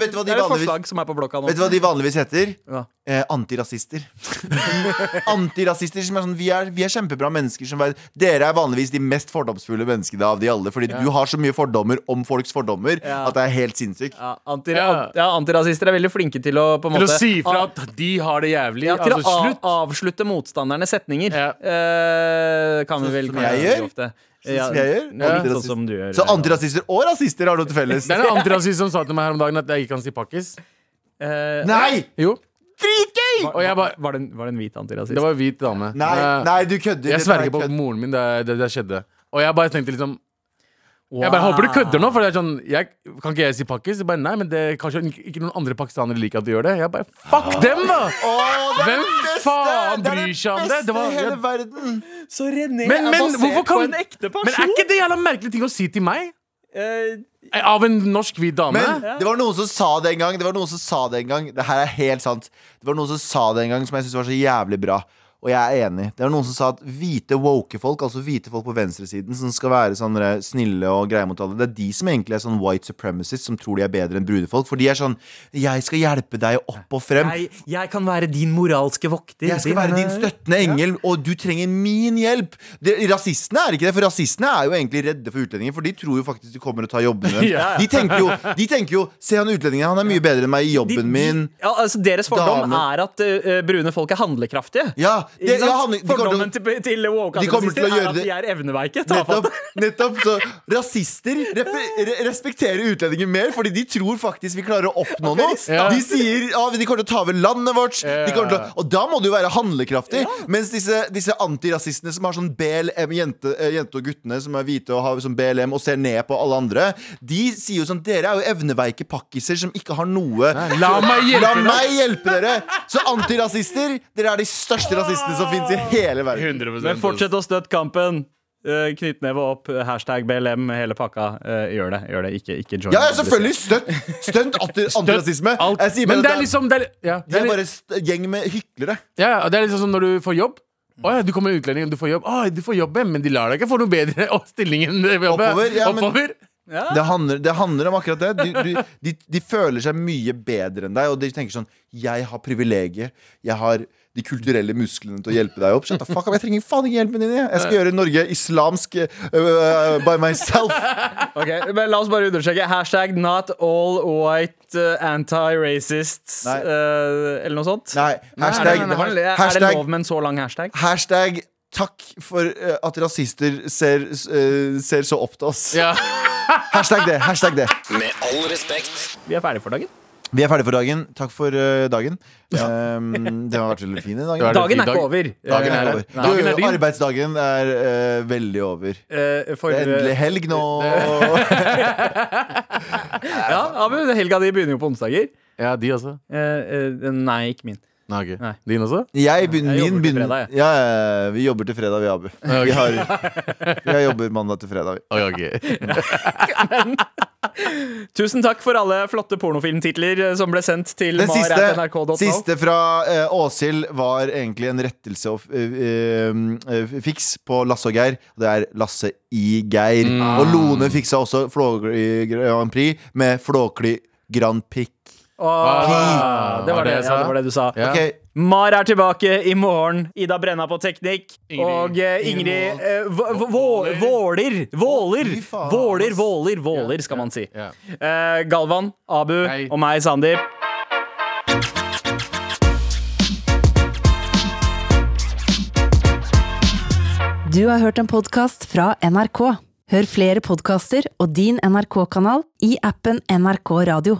vet- du hva de vanligvis- forslag som er på blokka nå. Vet du hva de vanligvis heter? Ja. Eh, antirasister. Antirasister som er sånn vi er, vi er kjempebra mennesker. Som er, dere er vanligvis de mest fordomsfulle menneskene av de alle. Fordi du har så mye fordommer om folks fordommer Ja. at det er helt sinnssykt. Ja, anti, Ja. ja, antirasister er veldig flinke til å på en Til å si ifra at de har det jævlig. ja, til altså, å slutt. avslutte motstandernes setninger. Ja. Eh, kan vi vel som kanskje jeg gjør? ofte. Som jeg gjør? Ja, sånn som du gjør. Så antirasister og rasister har noe til felles. Det er en antirasist som sa til meg her om dagen at jeg ikke kan si pakkis. Eh, Nei! Jo. Dritgøy! var, Og jeg bare var, det en, var det en hvit antirasist? Det var en hvit dame. Nei, Eh, nei, du kødder. Jeg sverger er på kødd. moren min det, det, det skjedde. Og jeg bare tenkte liksom Jeg bare håper du kødder nå, for det er sånn jeg, Kan ikke jeg si pakkis? Jeg bare, nei, men det er kanskje ikke, noen andre pakistanere liker at du gjør det. Jeg bare Fuck dem, da! Er Hvem det beste! faen er bryr seg om det? Det var- i hele jeg, verden. Så René Men, er men basert kan på en ekte person? Men er ikke det jævla merkelig ting å si til meg? Uh, Av en norsk hvit dame? Men det var noen som sa det en gang. Det var noen som sa det en gang Det her er helt sant. Det var noen som sa det en gang som jeg syntes var så jævlig bra. Og jeg er enig. Det var noen som sa at hvite woke folk, altså hvite folk på venstresiden, som skal være sånn eh, snille og greie mot alle, det er de som egentlig er sånn white supremacists, som tror de er bedre enn brune folk. For de er sånn Jeg skal hjelpe deg opp og frem. jeg, jeg kan være din moralske vokter. Jeg skal være din støttende engel, og du trenger min hjelp. Det, rasistene er ikke det, for rasistene er jo egentlig redde for utlendinger. For de tror jo faktisk de kommer og tar jobben deres. Ja, ja. De, tenker jo, de tenker jo Se han utlendingen, han er mye bedre enn meg i jobben min. Ja, altså Deres fordom Dame. er at uh, brune folk er handlekraftige. Ja, det, ja, han, de Fordommen til, til, til woke de kommer til å antirasister gjøre er at de er evneveike. Nettopp, nettopp, så Rasister respekterer utlendinger mer, fordi de tror faktisk vi klarer å oppnå noe. De sier ja, de kommer til å ta over landet vårt. Å, og da må du jo være handlekraftig. Mens disse, disse antirasistene som har sånn BLM, jente, eh, jente og guttene som er hvite og har sånn BLM og ser ned på alle andre, de sier jo sånn Dere er jo evneveike pakkiser som ikke har noe La meg hjelpe La meg hjelpe dere! Så antirasister, dere er de største rasistene som finnes i hele verden. 100 Men fortsett å støtte kampen. Uh, Knyttneve opp, eh, hashtag BLM, hele pakka. Uh, gjør det. gjør det, Ikke, ikke join. Ja, ja, selvfølgelig! Støtt, støtt anti- antirasisme. Alt. Jeg sier Men det er liksom det er, ja, De det er, er bare st- gjeng med hyklere. ja, ja, det er liksom som når du får jobb. Å ja, du kommer en utlending, og du får jobb. Å, du får jobb, men de lar deg ikke få noe bedre å, stilling enn det jobbet. Oppover, ja, men- Oppover. Det handler, det handler om akkurat det. De, du- de, de føler seg mye bedre enn deg, og de tenker sånn Jeg har privilegier. Jeg har de kulturelle musklene til å hjelpe deg opp. Shut the fuck up, Jeg trenger faen ikke hjelpen din. Jeg Jeg skal gjøre Norge islamsk uh, by myself. Ok, men La oss bare understreke. Hashtag not all white uh, anti-racists. Eh, eller noe sånt. Nei, Nei, hashtag, nei, nei, nei, Er det lov med en så lang hashtag? hashtag Takk for uh, at rasister ser, uh, ser så opp til oss. Ja. Hashtag det. hashtag det Med all respekt. Vi er ferdige for dagen. Vi er ferdige for dagen. Takk for uh, dagen. Um, det har vært veldig fin i dag. Dagen er ikke over. Dagen er Eh, over. nei. Dagen er din. arbeidsdagen er uh, veldig over. Uh, for, Det er endelig helg nå. ja, men helga di begynner jo på onsdager. ja, de også. Eh, eh, nei, ikke min. Nei, okay. Nei. Din også? Jeg begyn Jeg jobber min til begynner fredag, jeg. ja, ja, Vi jobber til fredag, vi, Abu. Vi, har, vi jobber mandag til fredag. Okay. Tusen takk for alle flotte pornofilmtitler eh, som ble sendt til Den siste, siste fra uh, Åshild var egentlig en rettelse og uh, uh, fiks på Lasse og Geir. Det er Lasse i Geir. Og Lone fiksa også Flåkly Grand Prix med Flåkly Grand Pic. Åh, det var det, ja, det var det du sa. Ja. Okay. Mar er tilbake i morgen. Ida Brenna på teknikk. Ingrid. Og uh, Ingrid uh, Vå- Vå- Våler. Våler. Våler, våler, våler, skal man si. Eh, Galvan, Abu Hei. og meg, Sandeep. Du har hørt en podkast fra NRK. Hør flere podkaster og din NRK-kanal i appen NRK Radio.